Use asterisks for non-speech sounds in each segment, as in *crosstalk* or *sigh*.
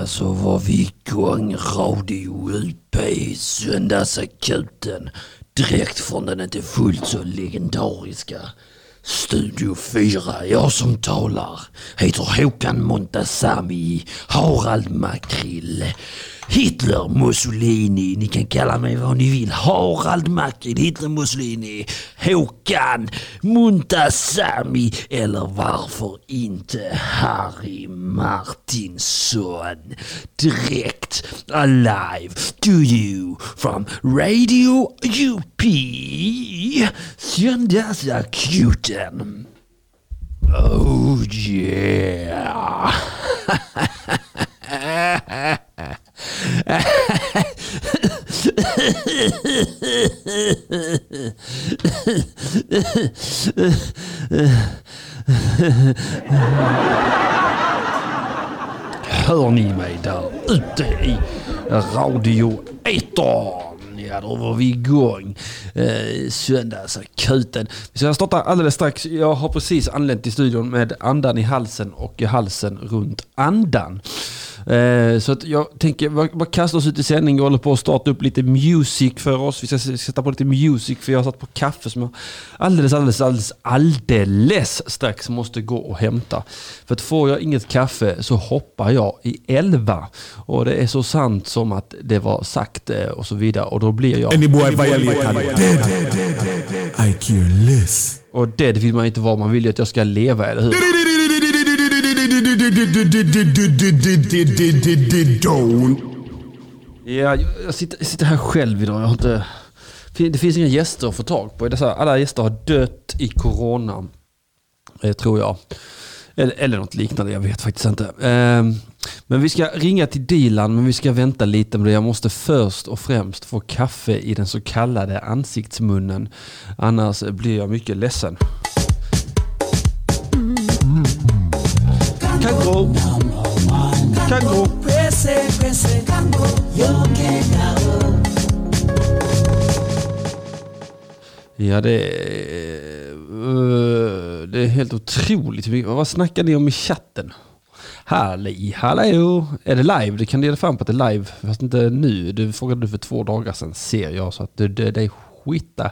Ja, så var vi igång Radio UP i Söndagsakuten. Direkt från den inte fullt så legendariska Studio 4. Jag som talar heter Håkan Montazami, Harald Makrill. Hitler Mussolini, ni kan kalla mig vad ni vill. Harald Makrill, Hitler Mussolini, Håkan Muntasami eller varför inte Harry Martinsson. Direkt alive to you from Radio UP. Söndagsakuten. Oh yeah. *laughs* Hör ni mig där ute i radio etern? Ja, då var vi igång. Eh, söndagsakuten. Vi ska starta alldeles strax. Jag har precis anlänt till studion med andan i halsen och halsen runt andan. Eh, så att jag tänker bara kasta oss ut i sändning och håller på att starta upp lite music för oss. Vi ska sätta på lite music för jag har satt på kaffe som jag alldeles, alldeles, alldeles, alldeles strax måste gå och hämta. För att får jag inget kaffe så hoppar jag i elva. Och det är så sant som att det var sagt eh, och så vidare. Och då blir jag... I care less. Och dead vill man inte vara, man vill ju att jag ska leva, eller hur? Ja, jag sitter, jag sitter här själv idag. Jag har inte, det finns inga gäster att få tag på. Alla gäster har dött i corona. Eh, tror jag. Eller, eller något liknande, jag vet faktiskt inte. Ehm, men vi ska ringa till Dilan, men vi ska vänta lite med det. Jag måste först och främst få kaffe i den så kallade ansiktsmunnen. Annars blir jag mycket ledsen. Kango. Kango. Ja, det är, det är helt otroligt. Vad snackar ni om i chatten? Halli, hallå! Är det live? Det kan leda fram på att det är live, fast inte nu. Du frågade du för två dagar sedan, ser jag. Så att det, det, det är skita.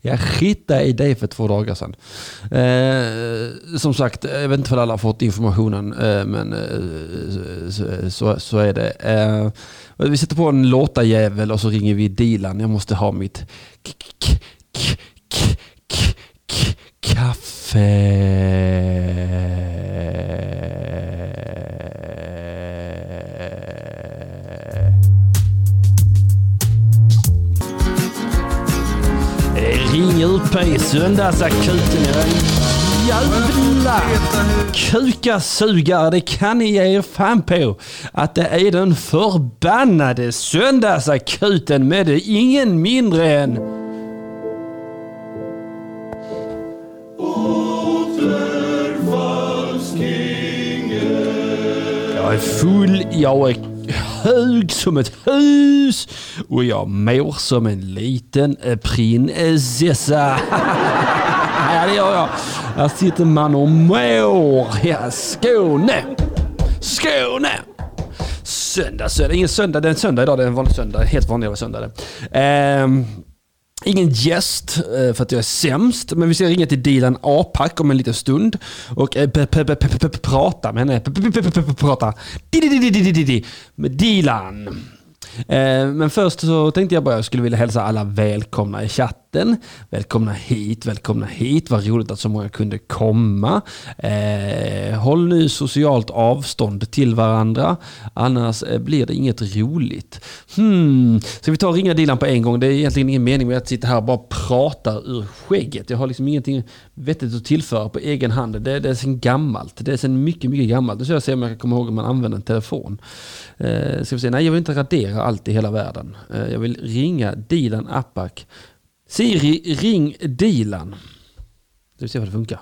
Jag skita i dig för två dagar sedan. Eh, som sagt, jag vet inte om alla har fått informationen, eh, men eh, så, så, så, är det. Eh, vi sätter på en låtajävel och så ringer vi Dilan. Jag måste ha mitt kaffe. I söndagsakuten. Jävla kukasugare, det kan ni ge er fan på. Att det är den förbannade söndagsakuten med det ingen mindre än... Jag är full, jag är hög som ett hus och jag mår som en liten eh, prinsessa. *laughs* ja, det gör jag. Här sitter man och mår. Ja, Skåne. Skåne. Söndag, söndag. Ingen söndag, det är en söndag idag. Det är en vanlig söndag. Helt vanlig söndag. Um, Ingen gäst eh, för att jag är sämst, men vi ska ringa till Dilan Apak om en liten stund och eh, prata med henne. Prata med Dilan. Eh, men först så tänkte jag bara jag skulle vilja hälsa alla välkomna i chatten chatten. Välkomna hit, välkomna hit. Vad roligt att så många kunde komma. Eh, håll nu socialt avstånd till varandra. Annars eh, blir det inget roligt. Hmm. Ska vi ta och ringa Dilan på en gång? Det är egentligen ingen mening med att sitta här och bara prata ur skägget. Jag har liksom ingenting vettigt att tillföra på egen hand. Det, det är sen gammalt. Det är sen mycket, mycket gammalt. Nu ska jag se om jag kan komma ihåg hur man använder en telefon. Eh, ska vi se. Nej, jag vill inte radera allt i hela världen. Eh, jag vill ringa Dilan Apak Siri, ring Dilan. Ska vi se vad det funkar.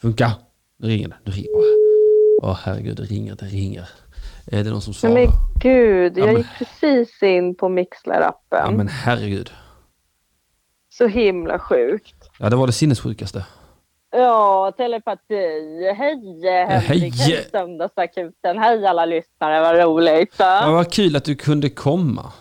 Funkar. Nu ringer det. Nu ringer Åh oh, herregud, det ringer, det ringer. Är det någon som svarar? Men gud, jag ja, men... gick precis in på Mixler-appen. Ja men herregud. Så himla sjukt. Ja det var det sinnessjukaste. Ja, telepati. Hej Henrik, Hej. hej Söndagsakuten. Hej alla lyssnare, vad roligt. Ja, vad kul att du kunde komma.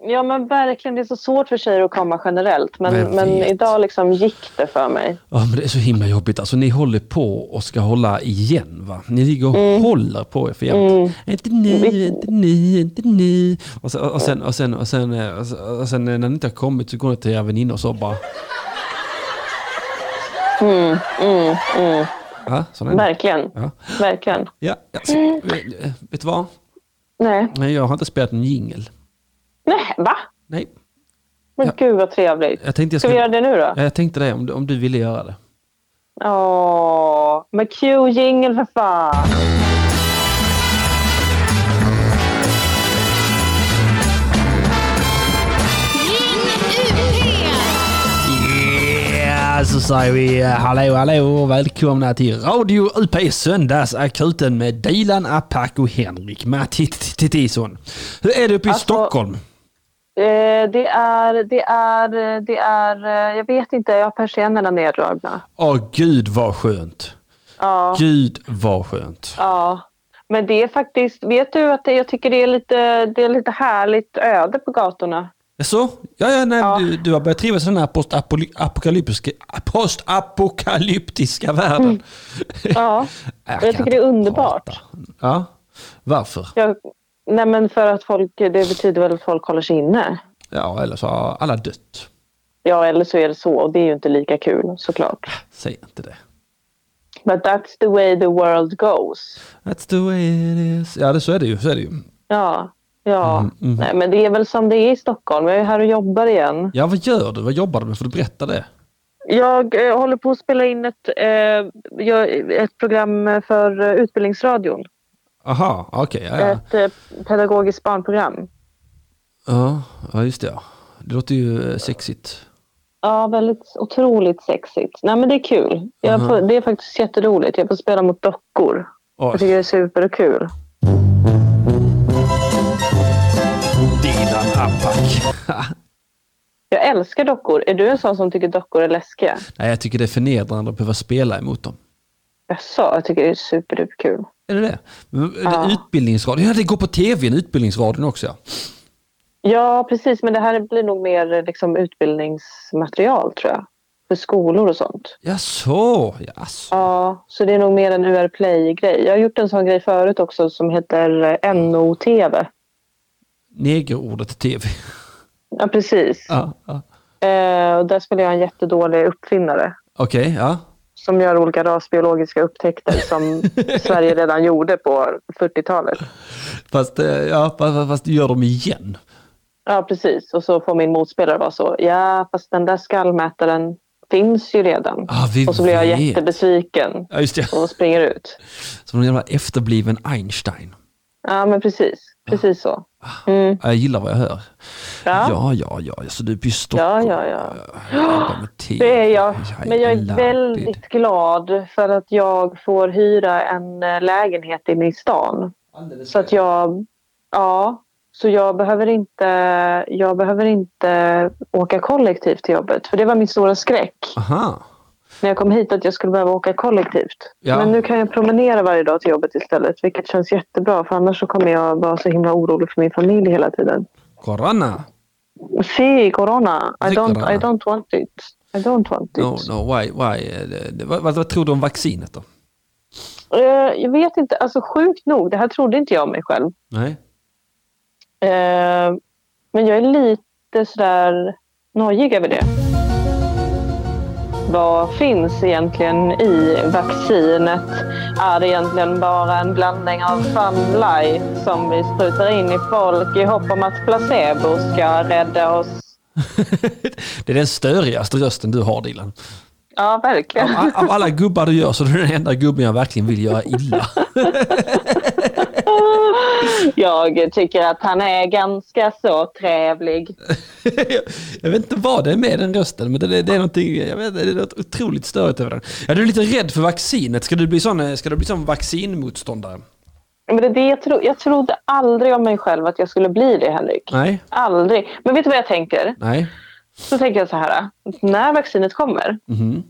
Ja men verkligen, det är så svårt för tjejer att komma generellt. Men, men idag liksom gick det för mig. Ja, men det är så himla jobbigt. Alltså, ni håller på och ska hålla igen. Va? Ni ligger och håller på er för jämt. Inte nu, inte nu, inte nu. Och sen, och sen, och sen, och sen, och sen, och sen eh, när ni inte har kommit så går ni till era väninnor och så bara... Ja, sån är det. Verkligen. Ja. Verkligen. Ja, ja, så, eh, vet du vad? Nej. Nej, jag har inte spelat en jingel. Nej, va? Nej, Men Ja. gud vad trevligt. jag tänkte jag Ska vi skulle... göra det nu då? Ja, jag tänkte det, om du, om du ville göra det. Åh, med Q-jingel för fan. Så säger vi eh, hallå, hallå och välkomna till Radio UP Söndagsakuten med Dilan Apak och Henrik Mattisson. Hur är det uppe i Alltså- Stockholm? Eh, det är, det är, det är, eh, jag vet inte, jag har persiennerna neddragna. Åh gud vad skönt. Ja, Gud vad skönt. ja. Men det är faktiskt, vet du att det, jag tycker det är lite, det är lite härligt öde på gatorna. Så? Ja, ja, nej, Ja. Du, du har börjat trivas i den här postapokalyptiska, postapokalyptiska världen. Ja, *laughs* Jag jag tycker det är underbart. prata. Ja, varför? Jag, nej men för att folk, det betyder väl att folk håller sig inne. Ja, eller så har alla dött. Ja, eller så är det så och det är ju inte lika kul såklart. Säg inte det. But that's the way the world goes. That's the way it is. Ja, det, så är det ju. Så är det ju. Ja, ja. Mm, mm. Nej, men det är väl som det är i Stockholm. Jag är här och jobbar igen. Ja, vad gör du? Vad jobbar du med? Får du berätta det? Jag eh, håller på att spela in ett, eh, ett program för eh, Utbildningsradion. Aha, okej. ja, ja. Ett eh, pedagogiskt barnprogram. ja, ja, just det. Ja. Det låter ju eh, sexigt. Ja, väldigt otroligt sexigt. Nej, men det är kul. Jag får, det är faktiskt jätteroligt. Jag får spela mot dockor. Jag Oj, tycker det är superkul. Dilan *laughs* Apak. Jag älskar dockor. Är du en sån som tycker dockor är läskiga? Nej, jag tycker det är förnedrande att behöva spela emot dem. Jaså, jag tycker det är superkul. Är det det? Ja. Utbildningsradion, ja det går på tv, utbildningsradion också. Ja. Ja, precis. Men det här blir nog mer eh, liksom, utbildningsmaterial, tror jag. För skolor och sånt. Ja, så. Jaså. Ja, så det är nog mer en UR Play-grej. Jag har gjort en sån grej förut också som heter eh, NO-TV. Negerordet tv. Ja, precis. Ja, ja. Eh, och där spelar jag en jättedålig uppfinnare Okej, ja. Som gör olika rasbiologiska upptäckter som *laughs* Sverige redan gjorde på 40-talet. Fast, eh, ja, fast, fast gör dem igen. Ja, precis. Och så får min motspelare vara så. Ja, fast den där skallmätaren finns ju redan. Ah, och så blir jag vet. jättebesviken Ja, och springer ut. Som en jävla efterbliven Einstein. Ja, men precis. Precis så. Mm. Ja, Jag gillar vad jag hör. Ja. Ja, ja, ja. Så du är i Stockholm. Ja, ja, ja. Det är jag. Men jag är väldigt glad för att jag får hyra en eh, lägenhet inne i stan. Så att jag, ja, så jag behöver inte, jag behöver inte åka kollektivt till jobbet. För det var min stora skräck Aha. När jag kom hit att jag skulle behöva åka kollektivt. Ja. Men nu kan jag promenera varje dag till jobbet istället, vilket känns jättebra. För annars så kommer jag vara så himla orolig för min familj hela tiden. Corona. Sí, corona. I don't. I don't want it. I don't want it. No, no, why, why? eh, Vad, vad, tror du om vaccinet då? Eh, Jag vet inte, alltså sjukt nog, det här trodde inte jag om mig själv. Nej? Eh, Men jag är lite sådär nojig över det. Vad finns egentligen i vaccinet? Är det egentligen bara en blandning av funlife som vi sprutar in i folk i hopp om att placebo ska rädda oss? *laughs* det är den störigaste rösten du har Dilan. Ja, verkligen. Av, av alla gubbar du gör så är du den enda gubben jag verkligen vill göra illa. *laughs* Jag tycker att han är ganska så trevlig. *laughs* jag vet inte vad det är med den rösten, men det, det, det är någonting, jag vet, det är något otroligt störigt över den. Ja, du är lite rädd för vaccinet. Ska du bli sån, ska du bli sån vaccinmotståndare? Men det är det jag, tro, jag trodde aldrig om mig själv att jag skulle bli det, Henrik. Nej? Aldrig. Men vet du vad jag tänker? Nej? Så tänker jag så här. När vaccinet kommer, Mhm.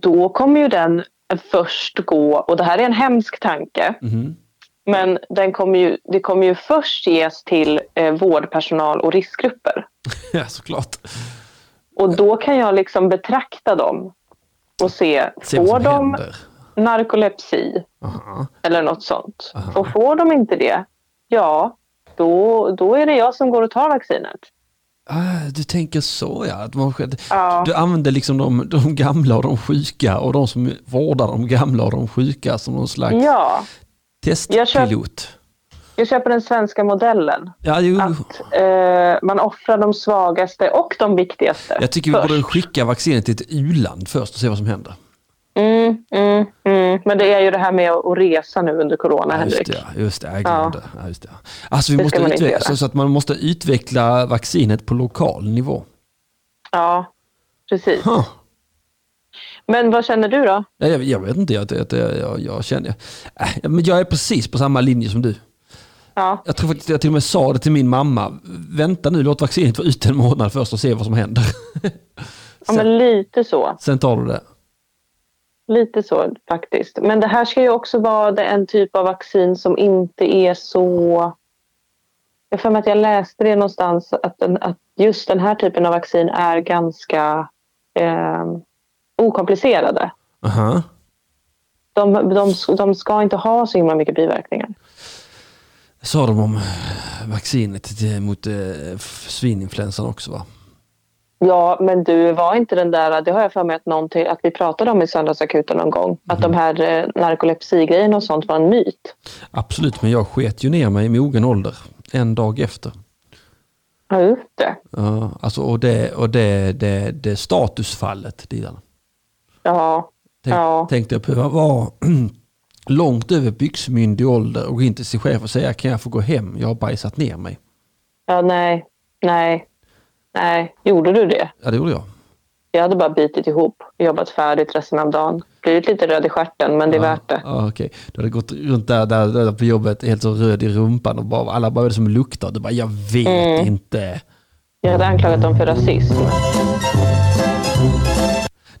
då kommer ju den först gå, och det här är en hemsk tanke, Mhm. Men den kommer ju, det kommer ju först ges till eh, vårdpersonal och riskgrupper. *laughs* Ja, såklart. Och då kan jag liksom betrakta dem och se, Se får de händer. narkolepsi Aha. eller något sånt? Aha. Och får de inte det, ja, då, då är det jag som går och tar vaccinet. Ah, du tänker så ja. Att man, Ja. Du använder liksom de, de gamla och de sjuka och de som vårdar de gamla och de sjuka som någon slags Ja, testpilot. jag köper den svenska modellen. Ja, Att eh, man offrar de svagaste och de viktigaste jag tycker vi först. borde skicka vaccinet till ett u-land först och se vad som händer. Mm, mm, mm. Men det är ju det här med att resa nu under corona, Ja, just Henrik. det, just det, jag Ja. glömde. Ja, just det. Alltså vi Det måste utveckla, göra. så att man måste utveckla vaccinet på lokal nivå. Ja, precis. Huh. Men vad känner du då? Ja, jag, jag vet inte, jag, jag, jag, känner... Äh, men jag är precis på samma linje som du. Ja, Jag tror faktiskt att jag till och med sa det till min mamma. Vänta nu, låt vaccinet vara ute en månad först och se vad som händer. ja men lite så. Sen tar du det. Lite så faktiskt. Men det här ska ju också vara en typ av vaccin som inte är så... Jag för mig att jag läste det någonstans att, den, att just den här typen av vaccin är ganska eh, okomplicerade. Aha. De, de, de ska inte ha så himla mycket biverkningar. sa de om eh, vaccinet mot eh, svininfluensan också va? Ja, men du var inte den där, det har jag för mig att, någon till, att vi pratade om i Söndagsakuten någon gång. Att de här eh, narkolepsigrejerna och sånt var en myt. Absolut, men jag sket ju ner mig i mogen ålder. En dag efter. Ja, just det. Ja, alltså, och det, och det, det, det statusfallet, Dilan. Ja, Tänk, Ja. Tänkte jag behöva vara långt över byxmyndig ålder och gå in till sin chef och säga kan jag få gå hem? Jag har bajsat ner mig. ja, nej, nej, nej. Gjorde du det? Ja, det gjorde jag. Jag hade bara bitit ihop, jobbat färdigt resten av dagen. Blivit lite röd i stjärten, men det är värt det. Ja, okej. Du hade gått runt där, där, där på jobbet helt så röd i rumpan och bara, alla bara, vad är det som luktar? Du bara, jag vet Mm. inte. Jag hade anklagat dem för rasism.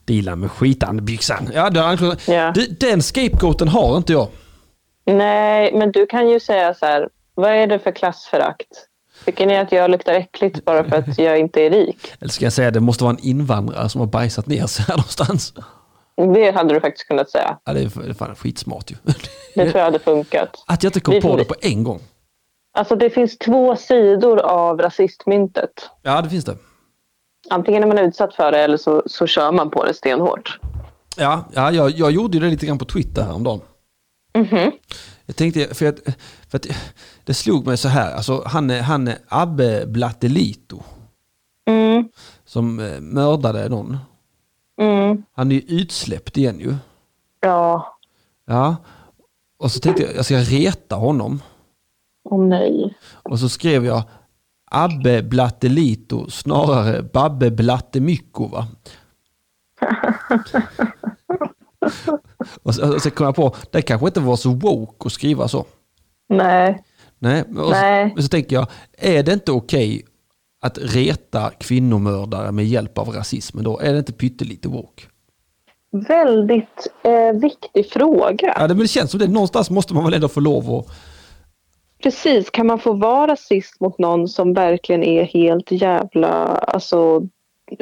Dilan med skitande-byxan. Ja, du har anklagat. Ja. Du, den scapegoaten har inte jag. Nej, men du kan ju säga så här, vad är det för klassförakt? Tycker ni att jag luktar äckligt bara för att jag inte är rik? Eller ska jag säga, det måste vara en invandrare som har bajsat ner sig här någonstans. Det hade du faktiskt kunnat säga. Ja, det är, det fan skitsmart ju. Det tror jag hade funkat. Att jag inte kom på det på en gång. Alltså det finns två sidor av rasistmyntet. Ja, det finns det. Antingen är man utsatt för det eller så, så kör man på det stenhårt. Ja, ja jag, jag gjorde det lite grann på Twitter häromdagen. Mhm. Jag tänkte, för att, för att det slog mig så här, alltså han är, han Abbe Blattelito Mm, som eh, mördade någon. mm, Han är ju utsläppt igen ju. ja. Ja. Och så tänkte jag, jag ska reta honom. Åh nej. Och så skrev jag Abbe Blattelito snarare Babbe Blattemycko va. och, så, och så kom jag på, det kanske inte var så woke att skriva så. Nej. Nej, och så, Nej. så tänker jag, är det inte okej att reta kvinnomördare med hjälp av rasismen då? Är det inte pyttelite woke? Väldigt eh, viktig fråga. Ja, det, men det känns som det. Någonstans måste man väl ändå få lov att... Precis, kan man få vara rasist mot någon som verkligen är helt jävla alltså,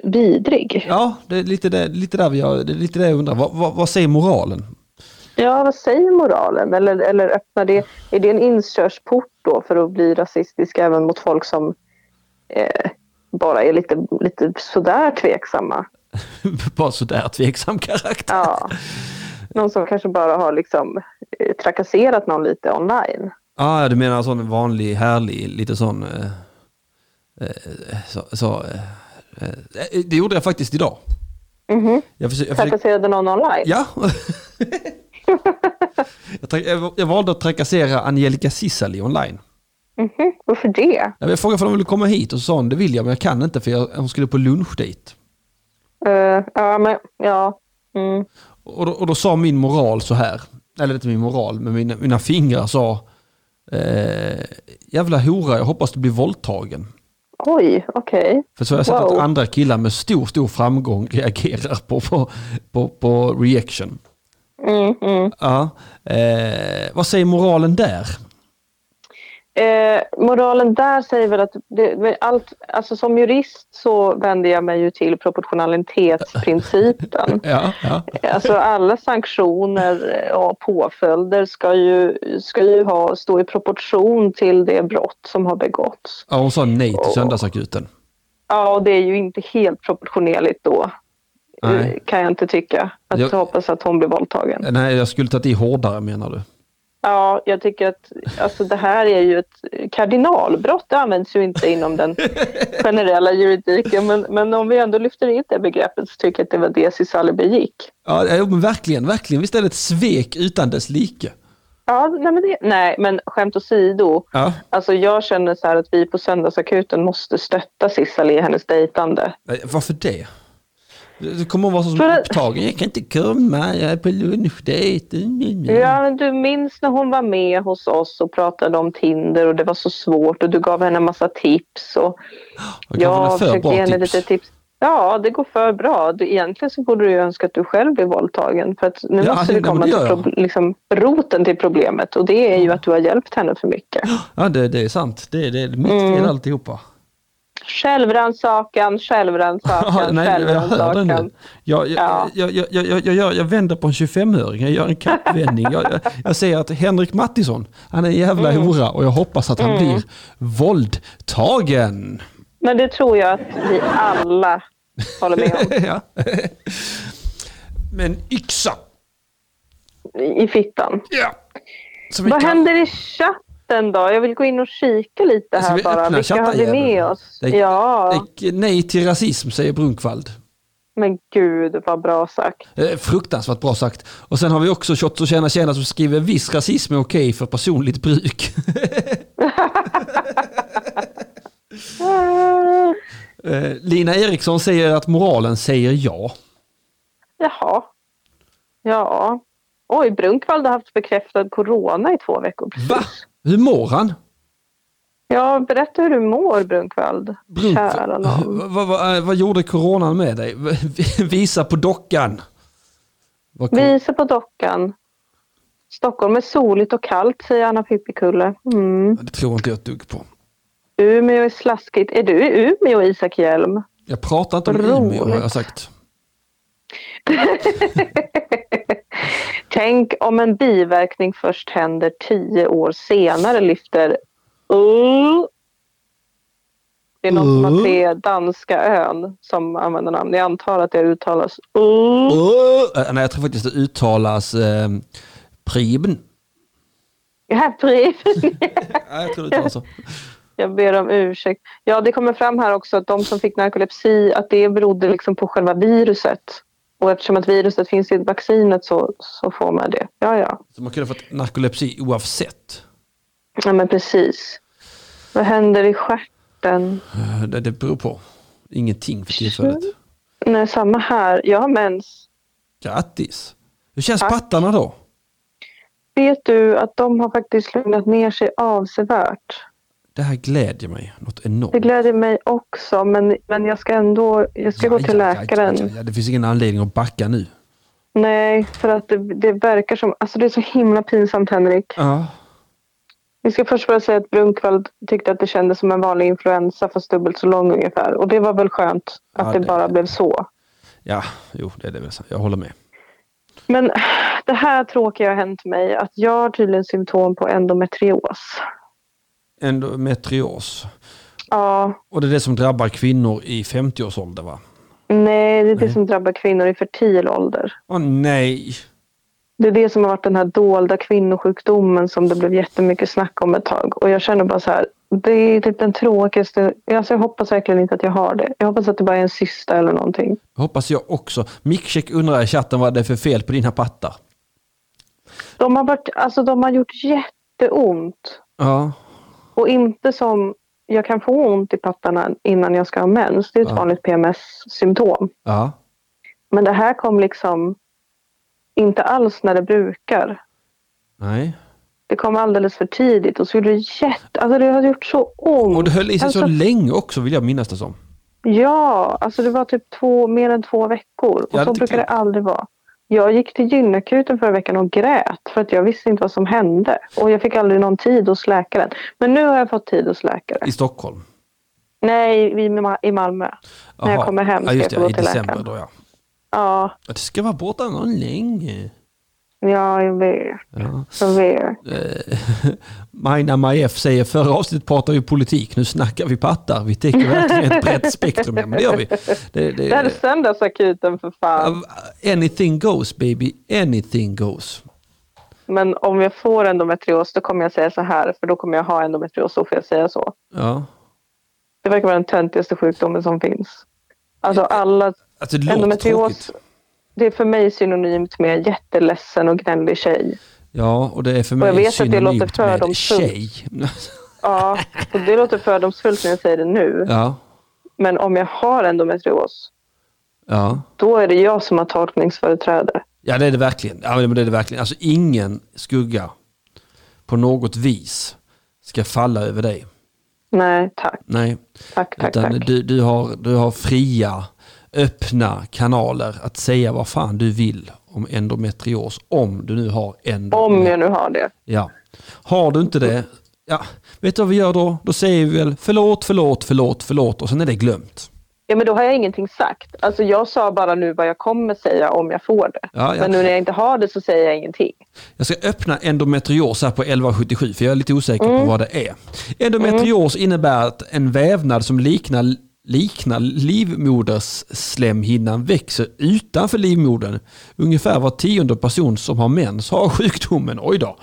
vidrig? Ja, det är lite, det, lite där har, det är lite det jag undrar. Vad, vad, vad säger moralen? Ja, vad säger moralen? Eller, eller öppnar det, är det en inkörsport då för att bli rasistisk även mot folk som eh, bara är lite, lite sådär tveksamma? *laughs* Bara sådär tveksam karaktär. Ja. Någon som kanske bara har liksom eh, trakasserat någon lite online. Ah, ja, du menar sån vanlig, härlig, lite sån... Eh, eh, så, så, eh, eh, det gjorde jag faktiskt idag. Mhm. Jag Trakasserade någon online? ja. *laughs* jag, jag, valde att trakassera Angelica Cissali online. Mhm. Varför det? Jag frågade om hon ville komma hit och så sa hon det vill jag men jag kan inte för jag, hon skulle på lunchdate. Eh, ja, men ja. Mm. Och då, och då sa min moral så här, eller inte min moral, men mina, mina fingrar sa eh, Jävla hora, jag hoppas du blir våldtagen. Oj, okej. För så har jag sett Wow. att andra killar med stor, stor framgång *laughs* reagerar på, på, på, på reaction. Mm, mm. Ja. Eh, vad säger moralen där? Eh, moralen där säger väl att det, allt, alltså som jurist så vänder jag mig ju till proportionalitetsprincipen. *laughs* Ja, ja. Alltså alla sanktioner och påföljder ska ju, ska ju ha, stå i proportion till det brott som har begåtts. ja hon sa nej till söndagsakuten. Ja, och det är ju inte helt proportionerligt då. Nej. eh, Kan jag inte tycka. Att Jag- hoppas att hon blir våldtagen. Nej, jag skulle tagit i hårdare menar du? Ja, jag tycker att alltså, det här är ju ett kardinalbrott. Det används ju inte inom den *laughs* generella juridiken. Men, men om vi ändå lyfter in det begreppet så tycker jag att det var det Cisali begick. Ja, men verkligen, verkligen. Visst är det ett svek utan dess like? Ja, nej men, det, nej, men skämt åsido. Ja. Alltså jag känner så här att vi på Söndagsakuten måste stötta Cisali i hennes dejtande. Varför det? Du kommer att vara så För upptagen. Jag kan inte komma, jag är på lunchdejt. Mm, Ja, men du minns när hon var med hos oss och pratade om Tinder och det var så svårt och du gav henne en massa tips. Och Jag jag för försökte bra ge henne tips. lite tips. Ja, det går för bra. Du, egentligen så borde du ju önska att du själv blir våldtagen. För att nu Ja, måste vi komma det till prob- liksom, roten till problemet och det är ju att du har hjälpt henne för mycket. Ja, det, det är sant. Det, det är mitt Mm. fel alltihopa. Självrannsakan, självrannsakan, självrannsakan. Jag, jag, Ja. jag, jag, jag, jag, jag, jag, jag vänder på en 25-öring, jag gör en kappvändning. Jag, jag, säger att Henrik Mattisson, han är en jävla Mm. hora och jag hoppas att han blir våldtagen. Men det tror jag att vi alla håller med om. *laughs* ja. Men yxa. I fittan. Ja. Vad kan- händer i chatten då? Jag vill gå in och kika lite Ska här vi bara. Vilka har vi med oss? Det- Ja, det- Nej till rasism, säger Brunkvald. men gud vad bra sagt. Eh, fruktansvärt bra sagt. Och sen har vi också Shots och tjäna tjäna som skriver viss rasism är okej för personligt bruk. *laughs* Eh, Lina Eriksson säger att moralen säger ja. Jaha. Ja. Oj, Brunkvald har haft bekräftad corona i två veckor. precis. Va? Hur mår han? Ja, berätta hur du mår Brunkvald. Brunk- Kära vad, vad, vad, vad gjorde coronan med dig? *laughs* Visa på dockan. Visa på dockan. Stockholm är soligt och kallt, säger Anna Pippikulle. Mm. Det tror inte jag ett dugg på. Umeå är slaskigt. Är du i Umeå, Isak Hjelm? Jag pratar inte om Roligt. Umeå har jag sagt. *laughs* Tänk om en biverkning först händer tio år senare, lyfter uh. Det är någon som har tre danska ön som använder namn. Jag antar att det uttalas uh. Uh, nej, jag tror faktiskt det uttalas eh, Preben. Ja. *laughs* Nej, jag tror det uttalas så. Jag ber om ursäkt. Ja, det kommer fram här också att de som fick narkolepsi, att det berodde liksom på själva viruset. Och eftersom att viruset finns i vaccinet så, så får man det. Ja, ja. Så man kunde ha fått narkolepsi oavsett. Ja, men precis. Vad händer i stjärten? Eh, Det, det beror på. Ingenting för tillfället. Nej, samma här. Jag har mens. Grattis! Hur känns Tack. pattarna då? Vet du att de har faktiskt lugnat ner sig avsevärt? Det här glädjer mig något enormt. Det gläder mig också, men, men jag ska ändå jag ska Ja, gå till ja, läkaren. ja, Det finns ingen anledning att backa nu. Nej, för att det, det verkar som... Alltså det är så himla pinsamt, Henrik. Ja. Vi ska först bara säga att Brunkvald tyckte att det kändes som en vanlig influensa fast dubbelt så lång ungefär. Och det var väl skönt att det, det- bara blev så. Ja, jo, det är det väl. Jag håller med. Men det här tråkiga har hänt mig att jag har tydligen symptom på endometrios. Endometrios. Ja, Och det är det som drabbar kvinnor i 50-årsåldern va? nej, det är det Nej. som drabbar kvinnor i fertil ålder. Åh nej! Det är det som har varit den här dolda kvinnosjukdomen som det blev jättemycket snack om ett tag. Och jag känner bara så här, det är typ den tråkigaste... Alltså jag hoppas verkligen inte att jag har det. Jag hoppas att det bara är en cysta eller någonting. Hoppas jag också. Mickcheck undrar i chatten vad det är för fel på dina pattar. De har, varit, alltså de har gjort jätteont. Ja. Och inte som jag kan få ont i pattarna innan jag ska ha mens. Det är ett Ja. vanligt PMS-symptom. Ja. Men det här kom liksom inte alls när det brukar. Nej. Det kom alldeles för tidigt och så gjorde det jätte... Alltså det har gjort så ont. Och det höll i sig så Alltså- länge också vill jag minnas det som. Ja, alltså det var typ två, mer än två veckor. Och så brukar det aldrig vara. Jag gick till gynakuten förra veckan och grät för att jag visste inte vad som hände. Och jag fick aldrig någon tid hos läkaren. Men nu har jag fått tid hos läkare. I Stockholm. Nej, i, Ma- i Malmö. När jag kommer hem ja, ska just jag få det, gå i till december läkaren. då ja. Ja, det ska vara borta någon länge. Ja, jag vet. Ja. Jag vet. Eh, *laughs* Majna Majef säger förra avsnittet pratar vi politik, nu snackar vi pattar. Vi täcker verkligen ett brett spektrum. Ja, men det gör vi. Det, det, är söndagsakuten för fan. anything goes baby, anything goes. Men om jag får endometrios då kommer jag säga så här. För då kommer jag ha endometrios. Så får jag säga så. Ja. Det verkar vara den töntigaste sjukdomen som finns. Alltså alla Alltså det låter tråkigt. Det är för mig synonymt med jätteledsen och gnällig tjej. Ja, och det är för Och mig jag vet att det synonymt låter med fördomsfullt. tjej. *laughs* Ja, och det låter fördomsfullt när jag säger det nu. Ja, Men om jag har endometrios, ja. då är det jag som har tolkningsföreträde. Ja, det är det verkligen. Ja, men det är det verkligen. Alltså ingen skugga på något vis ska falla över dig. Nej, tack. Nej, Tack, tack, utan tack. du, du, har, du har fria, öppna kanaler att säga vad fan du vill om endometrios. Om du nu har endometrios. Om jag nu har det. Ja. Har du inte det, ja, vet du vad vi gör då? Då säger vi väl förlåt, förlåt, förlåt, förlåt och sen är det glömt. Ja, men då har jag ingenting sagt. Alltså jag sa bara nu vad jag kommer säga om jag får det. Ja, ja. Men nu när jag inte har det så säger jag ingenting. Jag ska öppna endometrios här på 1177 för jag är lite osäker Mm. på vad det är. Endometrios innebär att en vävnad som liknar, liknar livmodersslemhinnan växer utanför livmodern. Ungefär var tionde person som har mens har sjukdomen. Oj då.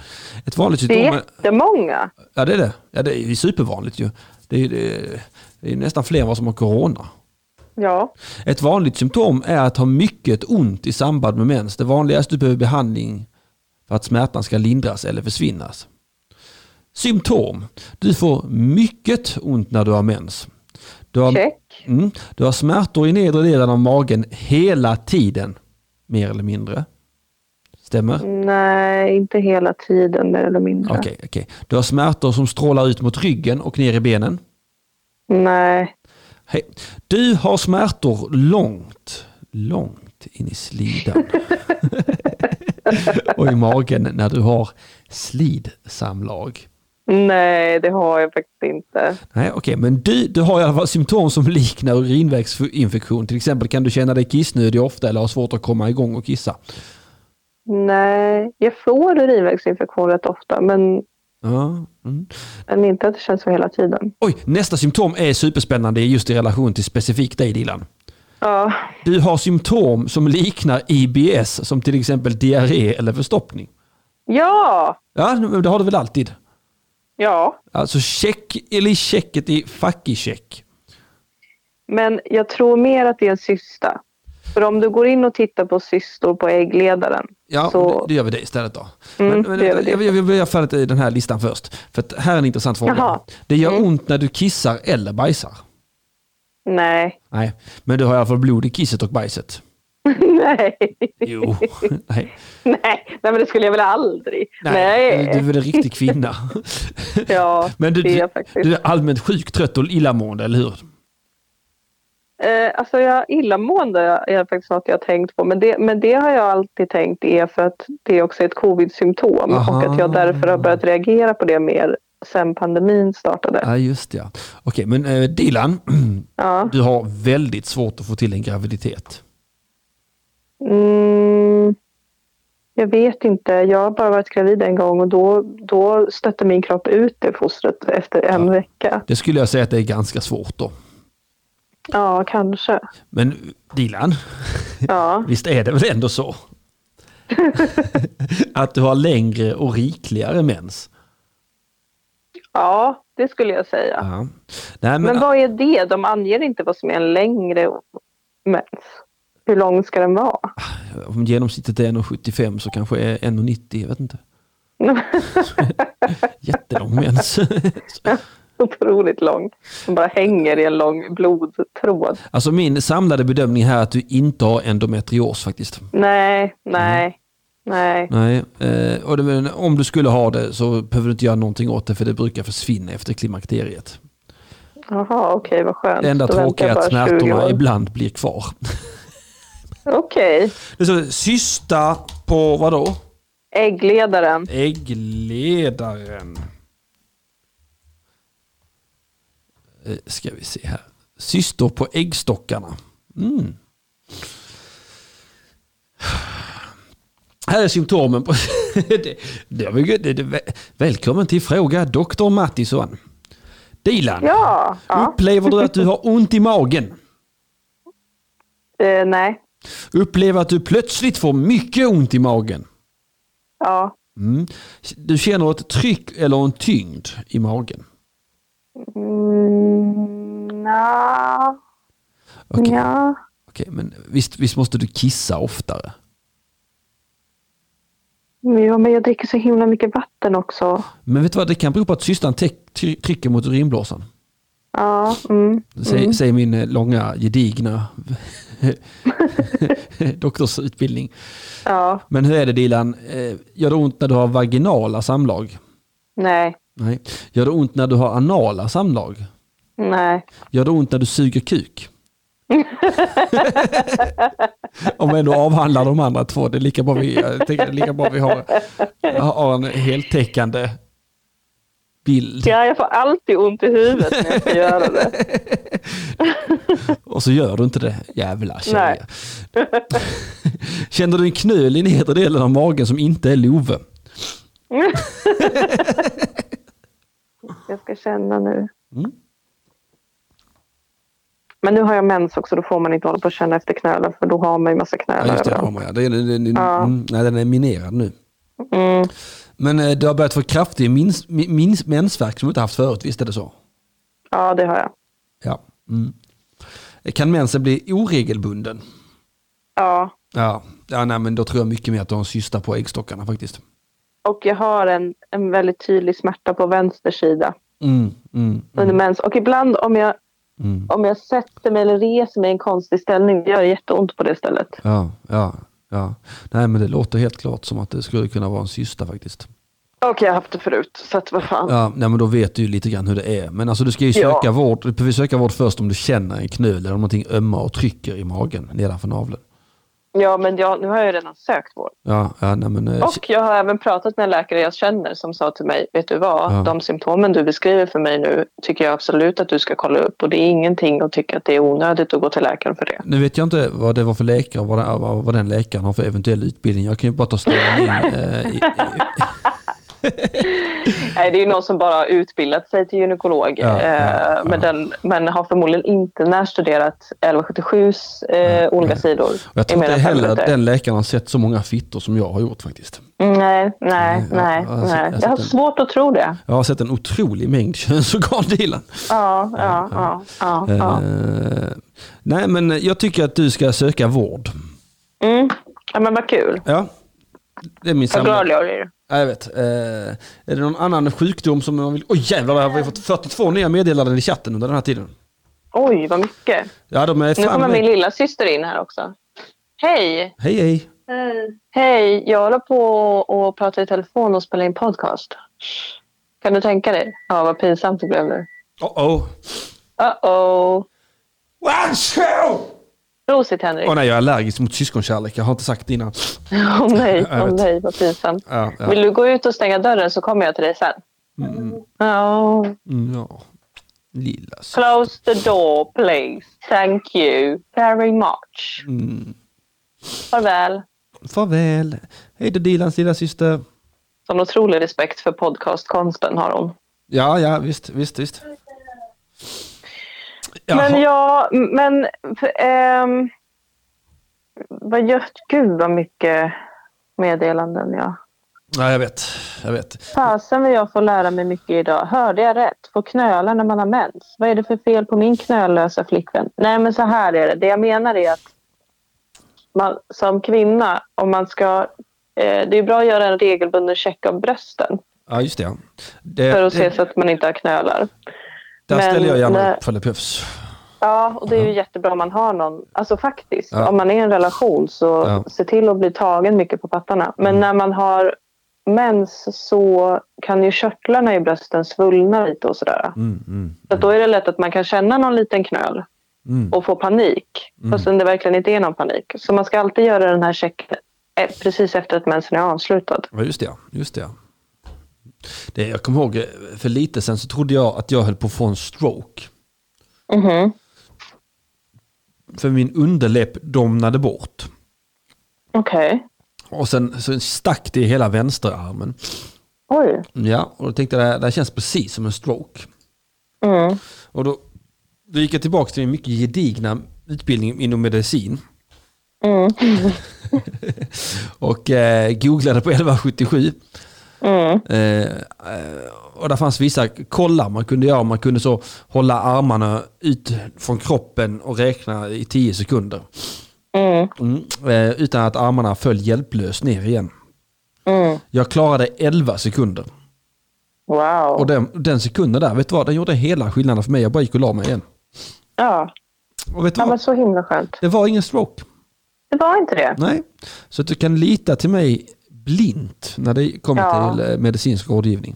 Ett vanligt Det symptom är är... jättemånga. Ja det är det. Ja, det är supervanligt ju. Det är, det är, det är nästan fler än vad som har corona. Ja. Ett vanligt symptom är att ha mycket ont i samband med mens. Det vanligaste du behöver behandling för att smärtan ska lindras eller försvinnas. Symptom. Du får mycket ont när du har mens. Du har, Check. mm, du har smärtor i nedre delen av magen hela tiden. Mer eller mindre. Stämmer? Nej, inte hela tiden mer eller mindre. Okej, okej. Du har smärtor som strålar ut mot ryggen och ner i benen. Nej. Hej. Du har smärtor långt, långt in i slidan. *laughs* *laughs* och i magen när du har slidsamlag. Nej, det har jag faktiskt inte. Nej, okej, men du, du har i alla fall symptom som liknar urinvägsinfektion. Till exempel kan du känna dig kissnödig ofta eller ha svårt att komma igång och kissa. Nej, jag får urinvägsinfektion rätt ofta, men, Ja. Mm. men inte att det känns så hela tiden. Oj, nästa symptom är superspännande just i relation till specifikt dig Dilan. Ja, Du har symptom som liknar IBS som till exempel diarré eller förstoppning. ja, Ja, det har du väl alltid? Ja. Alltså check eller checket i fucky check. Men jag tror mer att det är en cysta. För om du går in och tittar på cystor på äggledaren. Ja, Så- det, gör vi det istället då. Mm, men, men jag, vill- jag vill göra färdigt i den här listan först. För här är en intressant fråga. Jaha. Det gör Mm. ont när du kissar eller bajsar. Nej, Nej, men du har i alla fall blod i kisset och bajset. *laughs* nej, Jo, *laughs* nej. nej, nej, men det skulle jag väl aldrig. Nej, Nej, Du är väl en riktig kvinna. *laughs* ja, Men du, det är jag faktiskt. du är allmänt sjuk, trött och illamående, eller hur? Eh, alltså jag illamående är faktiskt något jag har tänkt på. Men det, men det har jag alltid tänkt är för att det är också ett covid-symptom. Och att jag därför har börjat reagera på det mer sen pandemin startade. Ja, just. Ja. Okej, men eh, Dilan, *clears throat* Ja. du har väldigt svårt att få till en graviditet. Mm, jag vet inte. Jag har bara varit gravid en gång och då, då stötte min kropp ut det fostret efter en vecka. Det skulle jag säga att det är ganska svårt då. Ja, kanske. Men Dilan, Ja, *laughs* visst är det väl ändå så? *laughs* att du har längre och rikligare mens. ja det skulle jag säga. Ja. Nej, men, Men vad är det? De anger inte vad som är en längre mens. Hur lång ska den vara? om genomsnittet är 1,75 så kanske är 1,90, jag vet inte. *laughs* Jättelång mens. *laughs* Otroligt lång. Den bara hänger i en lång blodtråd. alltså min samlade bedömning här är att du inte har endometrios faktiskt. Nej, nej. Nej. Nej, eh, och det, om du skulle ha det så behöver du inte göra någonting åt det för det brukar försvinna efter klimakteriet. Jaha, okej, vad skönt. Det enda tråkiga är att bara 20 smärtorna ibland blir kvar. *laughs* Okej. Det är så, cysta på vad då? Äggledaren. Äggledaren. Eh, Ska vi se här. Cystor på äggstockarna. Mm. Här är symptomen. På *laughs* det, det, det, det, välkommen till Fråga Dr. Mattisson. Dilan, Ja. ja. upplever du att du har ont i magen? Eh, nej. Upplever att du plötsligt får mycket ont i magen? Ja. Mm. Du känner ett tryck eller en tyngd i magen? Mm, nja. Okej, Ja. okej, men visst, visst måste du kissa oftare? Ja, men jag dricker så himla mycket vatten också. Men vet du vad, det kan bero på att try- trycker mot urinblåsan. Ja. Mm. Säger, säger min eh, långa, gedigna *laughs* doktorsutbildning. Ja. Men hur är det Dilan, Eh, gör det ont när du har vaginala samlag? Nej. Nej. Gör det ont när du har anala samlag? Nej. Gör det ont när du suger kuk? *laughs* Om vi ändå avhandlar de andra två, det är lika bra vi, lika bra vi har, har en heltäckande bild. Ja, jag får alltid ont i huvudet när jag ska göra det. *laughs* Och så gör du inte det. Jävla tjej. Nej. *laughs* Känner du en knöl i nedre delen av magen som inte är Love? *laughs* Jag ska känna nu. Mm. Men nu har jag mens också, då får man inte hålla på och känna efter knölar för då har man ju massa Ja, knölar just det, överallt. ja. det, är- det, det, Ja. mm, nej, den är minerad nu. Mm. Men eh, du har börjat få kraftig mensvärk som du inte haft förut, visst är det så? Ja, det har jag. Ja. Mm. Kan mensen bli oregelbunden? Ja, Ja, ja nej, men då tror jag mycket mer att du har en cysta på äggstockarna faktiskt. och jag har en, en väldigt tydlig smärta på vänster sida Mm, mm, under mm, mens. Och ibland om jag, mm. om jag sätter mig eller reser mig i en konstig ställning, det gör jätteont på det stället. Ja, ja, ja. Nej, men det låter helt klart som att det skulle kunna vara en cysta faktiskt. Och jag har haft det förut, så att vad fan. Ja, nej, men då vet du ju lite grann hur det är. Men alltså du ska ju Ja. söka vård. Du behöver söka vård först om du känner en knöl eller om någonting ömmar och trycker i magen nedanför naveln. Ja, men jag, nu har jag redan sökt vård. Ja, ja nej, men, eh, Och jag har även pratat med en läkare jag känner som sa till mig, vet du vad, Ja. de symptomen du beskriver för mig nu tycker jag absolut att du ska kolla upp och det är ingenting att tycka att det är onödigt att gå till läkaren för det. Nu vet jag inte vad det var för läkare vad, den- vad, den läkaren har för eventuell utbildning. Jag kan ju bara ta ställning *laughs* eh, *laughs* Nej, det är ju någon som bara har utbildat sig till gynekolog Ja, ja, eh. Men, den, men har förmodligen inte närstuderat 1177s eh, olika sidor. och jag tror inte heller att den läkaren har sett så många fittor som jag har gjort faktiskt. Mm, Nej, nej, Nej, nej. jag- jag har nej. jag har Jag har den. svårt att tro det. Jag har sett en otrolig mängd *laughs* könsorgan Dilan. Ja, ja, ja. ja, ja. Eh, nej men jag tycker att du ska söka vård. Mm. ja men vad kul. Ja, det är min Vad samlade... glad jag blir. Ja, jag vet. Eh, är det någon annan sjukdom som man vill... Oj jävlar, vad har vi fått 42 nya meddelanden i chatten under den här tiden. Oj, vad mycket. Ja, de är Nu kommer min lilla syster in här också. Hej! Hej hej. Hej! Jag håller på och pratar i telefon och spelar in podcast. Kan du tänka dig? Ja, vad pinsamt det blev nu. Oh oh. Uh-oh! One, two! Prosit Henrik! Åh nej, jag är allergisk mot syskonkärlek. Jag har inte sagt det innan. Åh *laughs* nej, Jag åh vet. nej, vad pinsamt. Ja, ja. Vill du gå ut och stänga dörren så kommer jag till dig sen. Mm, Ja. mm, ja. Lilla sy- Close the door please. Thank you very much. mm. Farväl. Farväl. Hej då Dilans lilla syster. Sån otrolig respekt för podcastkonsten har hon. Ja, ja, visst, visst, visst. Jaha. Men ja, men... ehm, vad gör... Gud vad mycket meddelanden jag... Ja, jag vet. Jag vet. Fasen vad jag får lära mig mycket idag. Hörde jag rätt? Få knölar när man har mens. Vad är det för fel på min knöllösa flickvän? Nej men så här är det. Det jag menar är att man som kvinna, om man ska... Eh, det är bra att göra en regelbunden check av brösten Ja, just det. det, för att se det så att man inte har knölar. Där men ställer jag gärna när- upp för det behövs. Ja, och det är ju jättebra om man har någon. Alltså faktiskt, Ja. om man är i en relation så Ja. se till att bli tagen mycket på pattarna. Men Mm. när man har mens så kan ju körtlarna i brösten svullna lite och sådär. Mm, mm, Så att då är det lätt att man kan känna någon liten knöl mm. och få panik. Fastän det verkligen inte är någon panik. Så man ska alltid göra den här checken eh, precis efter att mensen är avslutad. Ja, just det. Just det. Det. Jag kommer ihåg, eh, för lite sen så trodde jag att jag höll på att få en stroke. Mhm. För min underläpp domnade bort. Okej. Och sen så stack det i hela vänsterarmen. Oj. Ja, och då tänkte jag det här känns precis som en stroke. Mm. Och då, då gick jag tillbaka till min mycket gedigna utbildning inom medicin. Mm. *laughs* och eh, googlade på 1177. Mm. Eh, eh, och där fanns vissa kollar man kunde göra. Man kunde så hålla armarna ut från kroppen och räkna i 10 sekunder. Mm. Eh, utan att armarna föll hjälplöst ner igen. Jag klarade 11 sekunder. Wow. Och den, den sekunden där, vet du vad? Den gjorde hela skillnaden för mig. Jag bara gick och la mig igen. Ja. Och vet du ja, vad? men så himla skönt. Det var ingen stroke. Det var inte det. Nej. Så att du kan lita till mig blint när det kommer Ja. till eh, medicinsk rådgivning.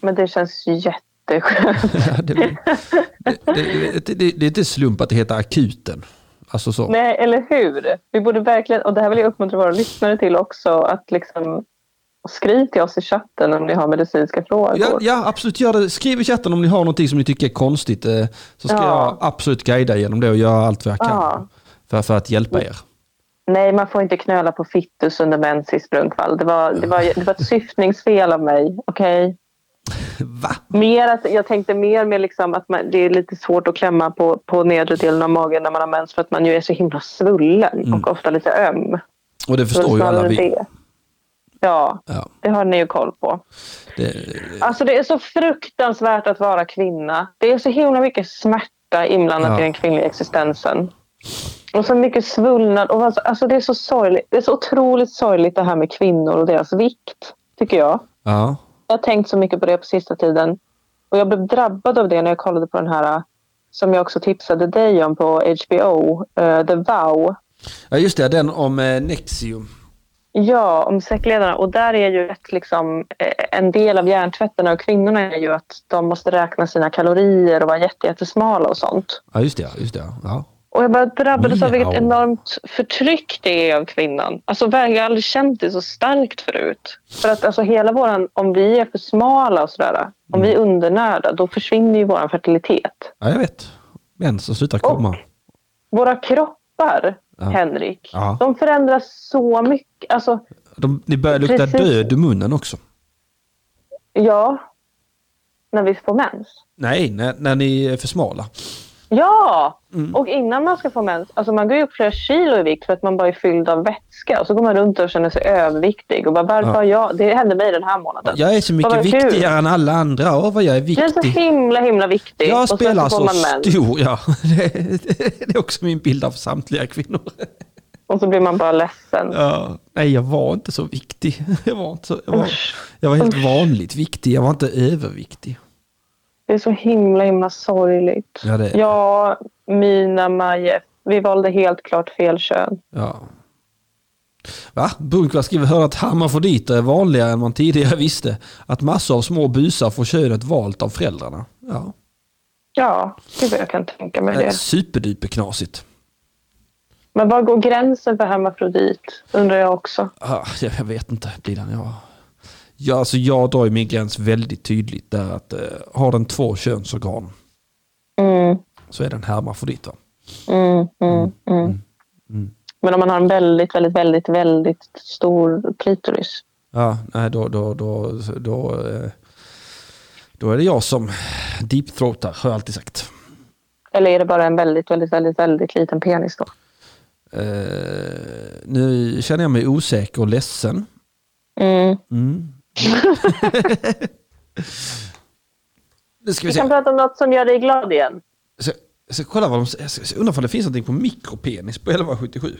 Men det känns jätteskönt. *laughs* Ja, det, det, det, det, är inte slump att det heter akuten. Alltså så. Nej, eller hur? Vi borde verkligen, och det här vill jag uppmuntra våra lyssnare till också, att liksom skriv till oss i chatten om ni har medicinska frågor. Ja, ja, absolut. Gör det. Skriv i chatten om ni har någonting som ni tycker är konstigt. eh, Så ska Ja. jag absolut guida genom det och göra allt vad jag kan för, för att hjälpa er. Nej, man får inte knöla på fittus under mens i Sprunkvall. Det var, det var, det var ett syftningsfel av mig. Okej? Va? Mer att, jag tänkte mer med liksom att man, det är lite svårt att klämma på, på nedre delen av magen när man har mens för att man ju är så himla svullen och ofta lite öm. Och det förstår ju alla vi. det. Ja, Ja, det har ni ju koll på. det, Alltså det är så fruktansvärt att vara kvinna. Det är så himla mycket smärta inblandat Ja. i den kvinnliga existensen. Och så mycket svullnad. Och alltså, alltså det är så sorgligt. Det är så otroligt sorgligt det här med kvinnor och deras vikt, tycker jag. ja. Jag har tänkt så mycket på det på sista tiden. Och jag blev drabbad av det när jag kollade på den här som jag också tipsade dig om på HBO, eh, The Vow. ja, just det. Den om eh, Nexium. Ja, om säckledarna. Och där är ju ett, liksom, eh, en del av hjärntvätten av kvinnorna är ju att de måste räkna sina kalorier och vara jätte, jättesmala och sånt. Ja, just det. Just det ja. Och jag bara drabbades av vilket enormt förtryck det är av kvinnan. Alltså jag har aldrig känt det så starkt förut. För att alltså hela våran, om vi är för smala och sådär, om vi är undernärda, då försvinner ju våran fertilitet. ja, jag vet. Mensen slutar komma. Våra kroppar, Ja. Henrik, Ja. de förändras så mycket. Alltså, De, ni börjar lukta Precis. död i munnen också. ja, när vi får mens. Nej, när, när ni är för smala. Ja! Mm. Och innan man ska få mens, alltså man går ju upp flera kilo i vikt för att man bara är fylld av vätska. Och så går man runt och känner sig överviktig. Och bara, varför Ja. har jag... Det hände mig den här månaden. Jag är så mycket viktigare än alla andra. Åh, vad jag är Jag är så viktig. himla, himla viktig. Jag spelar så så stor. Ja, *laughs* det är också min bild av samtliga kvinnor. Och så blir man bara ledsen. Ja, nej, jag var inte så viktig. *laughs* Jag var, inte så, jag var, jag var helt vanligt viktig. Jag var inte överviktig. Det är så himla, himla sorgligt. Ja, det är- Ja, Mina, Maje, vi valde helt klart fel kön. Ja. Va? Bunkva skriver hör att hermafroditer är vanligare än man tidigare *laughs* visste. Att massor av små busar får könet valt av föräldrarna. Ja, Ja, det jag kan tänka mig det är det. superduperknasigt. Men var går gränsen för hermafrodit? Undrar jag också. Ah, jag, jag vet inte, Dilan. Jag, ja, alltså jag drar ju min gräns väldigt tydligt där att eh, har den två könsorgan Mm, så är den hermafrodit. va? mm, mm, mm. Mm. Men om man har en väldigt, väldigt, väldigt, väldigt stor klitoris. Ja, nej då, då, då, då, eh, då är det jag som deepthroatar, har jag alltid sagt. Eller är det bara en väldigt, väldigt, väldigt, väldigt liten penis då? Eh, nu känner jag mig osäker och ledsen. Mm. Mm. *laughs* nu ska vi, vi kan prata om något som gör dig glad igen. Så, så kolla vad de säger. Jag undrar om det finns någonting på mikropenis på 1177.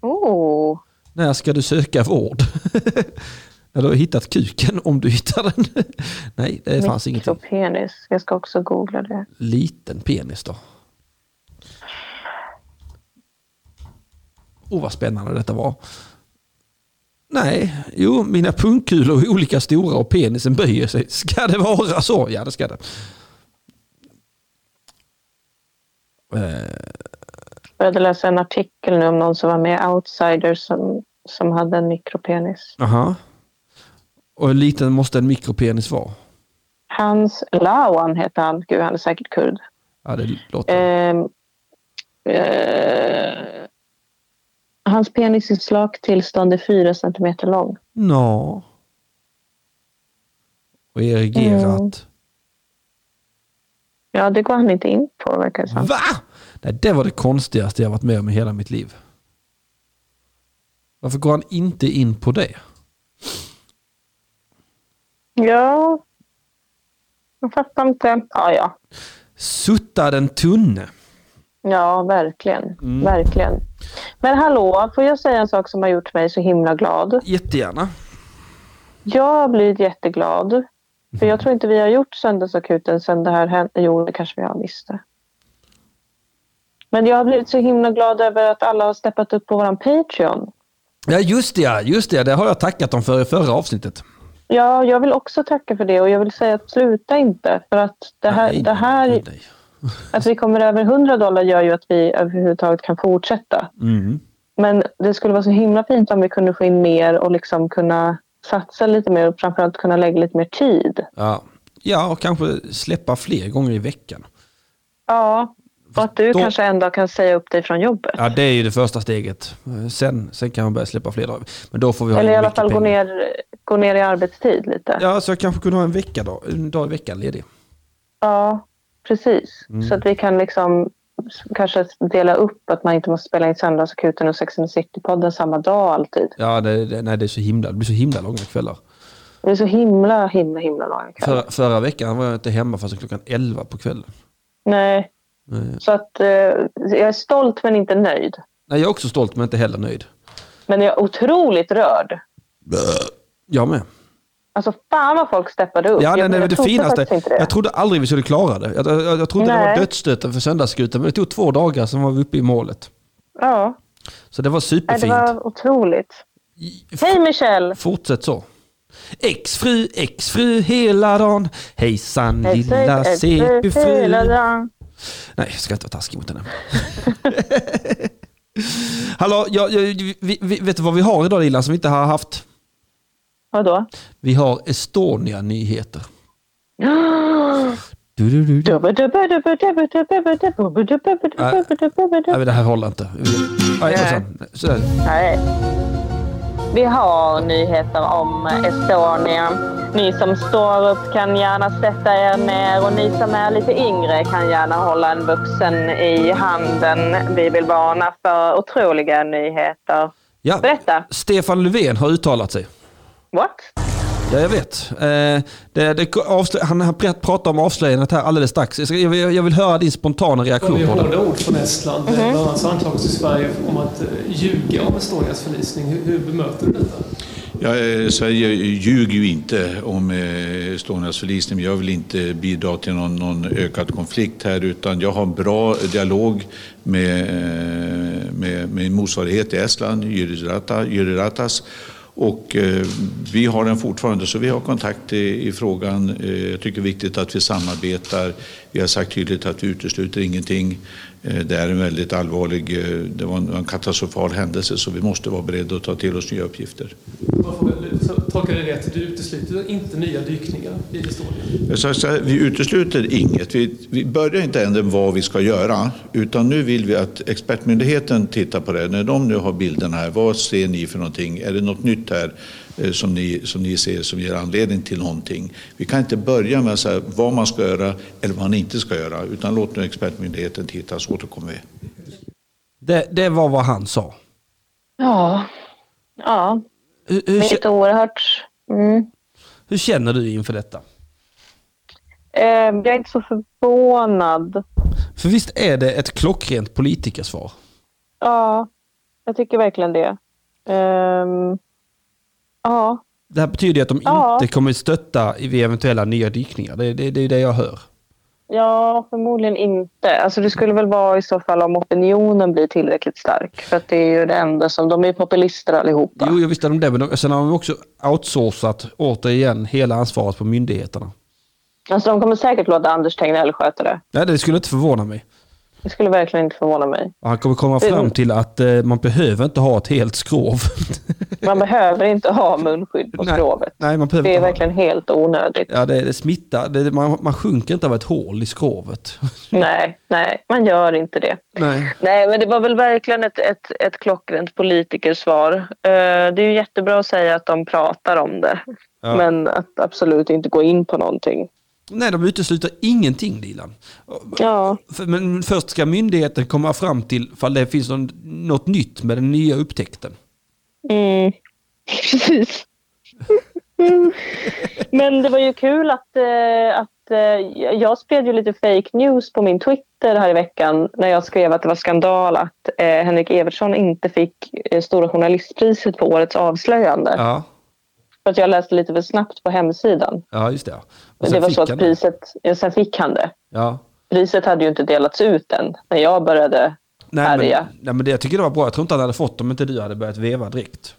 Oh. När ska du söka vård? När du har hittat kuken, om du hittar den. *laughs* Nej, det fanns ingenting. Mikropenis. Jag ska också googla det. Liten penis då. Åh, oh, vad spännande detta var. Nej, jo, mina pungkulor är olika stora och penisen böjer sig. Ska det vara så? Ja, det ska det. Eh, började läsa en artikel nu om någon som var med i Outsiders som, som hade en mikropenis. Aha. Och hur liten måste en mikropenis vara? Hans Lawan heter han. Gud, han är säkert kurd. Ja, det låter... Ehm, eh, hans penis i slaktillstånd är fyra centimeter lång. Nå. Och erigerat. Ja, det går han inte in på verkar det som. Va? Nej, det var det konstigaste jag varit med om i hela mitt liv. Varför går han inte in på det? Ja, jag fattar inte. Ja, ja. Sutta den tunne. Ja, verkligen. Mm. Verkligen. Men hallå, får jag säga en sak som har gjort mig så himla glad? Jättegärna. Jag har blivit jätteglad. För jag tror inte vi har gjort Söndagsakuten sedan det här hände. Jo, det kanske vi har visst det. Men jag har blivit så himla glad över att alla har steppat upp på våran Patreon. Ja, just det. ja, Just det, det har jag tackat dem för i förra avsnittet. Ja, jag vill också tacka för det och jag vill säga att sluta inte. För att det här, Nej, det här nej, nej. Att vi kommer över 100 dollar gör ju att vi överhuvudtaget kan fortsätta. Mm. Men det skulle vara så himla fint om vi kunde få in mer och liksom kunna satsa lite mer och framförallt kunna lägga lite mer tid. Ja. ja, och kanske släppa fler gånger i veckan. Ja, och att du Då- kanske en dag kan säga upp dig från jobbet. Ja, det är ju det första steget. Sen, sen kan man börja släppa fler dagar. Men då får vi ha Eller i alla fall gå ner, gå ner i arbetstid lite. Ja, så jag kanske kunde ha en vecka då, en dag i veckan ledig. Ja, precis. Mm. Så att vi kan liksom kanske dela upp att man inte måste spela in Söndagsakuten och Sex and City-podden samma dag alltid. Ja, det, det, nej, det, är så himla, det blir så himla långa kvällar. Det är så himla, himla, himla långa kvällar. Förra, förra veckan var jag inte hemma förrän klockan 11 på kvällen. Nej, Nej. så att eh, jag är stolt men inte nöjd. Nej, jag är också stolt men inte heller nöjd. Men jag är otroligt rörd. Jag med. Alltså fan vad folk steppade upp. Ja, nej, jag, nej, jag det finaste. inte det. Jag trodde aldrig vi skulle klara det. Jag, jag, jag trodde det var Nej. dödsstöten för söndagsskutan, men det tog två dagar som var vi uppe i målet. Ja, Så det var nej, superfint. det var otroligt. Hej Michelle! Fortsätt så. Exfru, exfru hela dagen. Hejsan Hej, lilla CP-fru. Nej, jag ska inte vara taskig mot henne. *laughs* Hallå, jag, jag, vi, vi, vet du vad vi har idag Lilla som vi inte har haft? Vadå? Vi har Estonia-nyheter. Du, du, det här håller inte. Nej. Vi har nyheter om Estonia. Ni som står upp kan gärna sätta er ner och ni som är lite yngre kan gärna hålla en vuxen i handen. Vi vill varna för otroliga nyheter. Ja, Berätta. Stefan Löfven har uttalat sig. What? Ja, jag vet. Eh, det, det, avslö- han har pr- pratat om avslöjandet här alldeles strax. Jag, ska, jag, vill, jag vill höra din spontana Det reaktion på det. hårda ord från Estland. Mhm. Bland annat så anklagas Sverige om att eh, ljuga om Estonias förlisning. Hur, hur bemöter du detta? Ja, eh, Sverige ljuger ju inte om eh, Estonias förlisning. Jag vill inte bidra till någon, någon ökad konflikt här utan jag har en bra dialog med, med, med motsvarighet i Estland, Jyri Ratas. Och eh, vi har den fortfarande, så vi har kontakt i, i frågan. Eh, jag tycker det är viktigt att vi samarbetar. Vi har sagt tydligt att vi utesluter ingenting. Eh, det är en väldigt allvarlig, eh, det var en, katastrofal händelse så vi måste vara beredda att ta till oss nya uppgifter. Tolkar jag det rätt? Du utesluter inte nya dykningar vid Estonia? Här, vi utesluter inget. Vi, vi börjar inte än vad vi ska göra. Utan nu vill vi att expertmyndigheten tittar på det. När de nu har bilderna här, vad ser ni för någonting? Är det något nytt här eh, som ni, som ni ser som ger anledning till någonting? Vi kan inte börja med att säga vad man ska göra eller vad man inte ska göra. Utan låt nu expertmyndigheten titta så återkommer vi. Det, det var vad han sa. Ja. Ja, Hur, hur, det är oerhört. Mm. hur känner du inför detta? Eh, jag är inte så förvånad. För visst är det ett klockrent politikersvar? Ja, jag tycker verkligen det. Ehm, ja, Det här betyder ju att de Ja. inte kommer stötta vid eventuella nya dykningar. Det, det, det är det jag hör. Ja, förmodligen inte. Alltså det skulle väl vara i så fall om opinionen blir tillräckligt stark. För att det är ju det enda som... De är ju populister allihopa. Jo, jag visste de det, men de, sen har de också outsourcat återigen hela ansvaret på myndigheterna. Alltså de kommer säkert låta Anders Tegnell sköta det. Nej, det skulle inte förvåna mig. Det skulle verkligen inte förvåna mig. Han kommer komma fram till att eh, man behöver inte ha ett helt skrov. *laughs* Man behöver inte ha munskydd på Nej. skrovet. Nej, behöver Det är verkligen helt onödigt. Ja, det, det smittar. Det, man, man sjunker inte av ett hål i skrovet. *laughs* Nej, nej, man gör inte det. Nej. Nej, men det var väl verkligen ett, ett, ett klockrent politikersvar. Eh, det är ju jättebra att säga att de pratar om det. Ja. Men att absolut inte gå in på någonting. Nej, de utesluter ingenting Dilan. Ja, Men först ska myndigheten komma fram till ifall det finns något nytt med den nya upptäckten. Mm. *laughs* precis. Men det var ju kul att, eh, att eh, jag spred ju lite fake news på min Twitter här i veckan när jag skrev att det var skandal att eh, Henrik Evertsson inte fick eh, Stora Journalistpriset på årets avslöjande. Ja, För att jag läste lite för snabbt på hemsidan. ja just det. Och det var så att han det. priset, ja, sen fick han det. Ja. Priset hade ju inte delats ut än när jag började Nej, men, nej, men det, jag tycker det var bra. Jag tror inte han hade fått om inte du hade börjat veva direkt.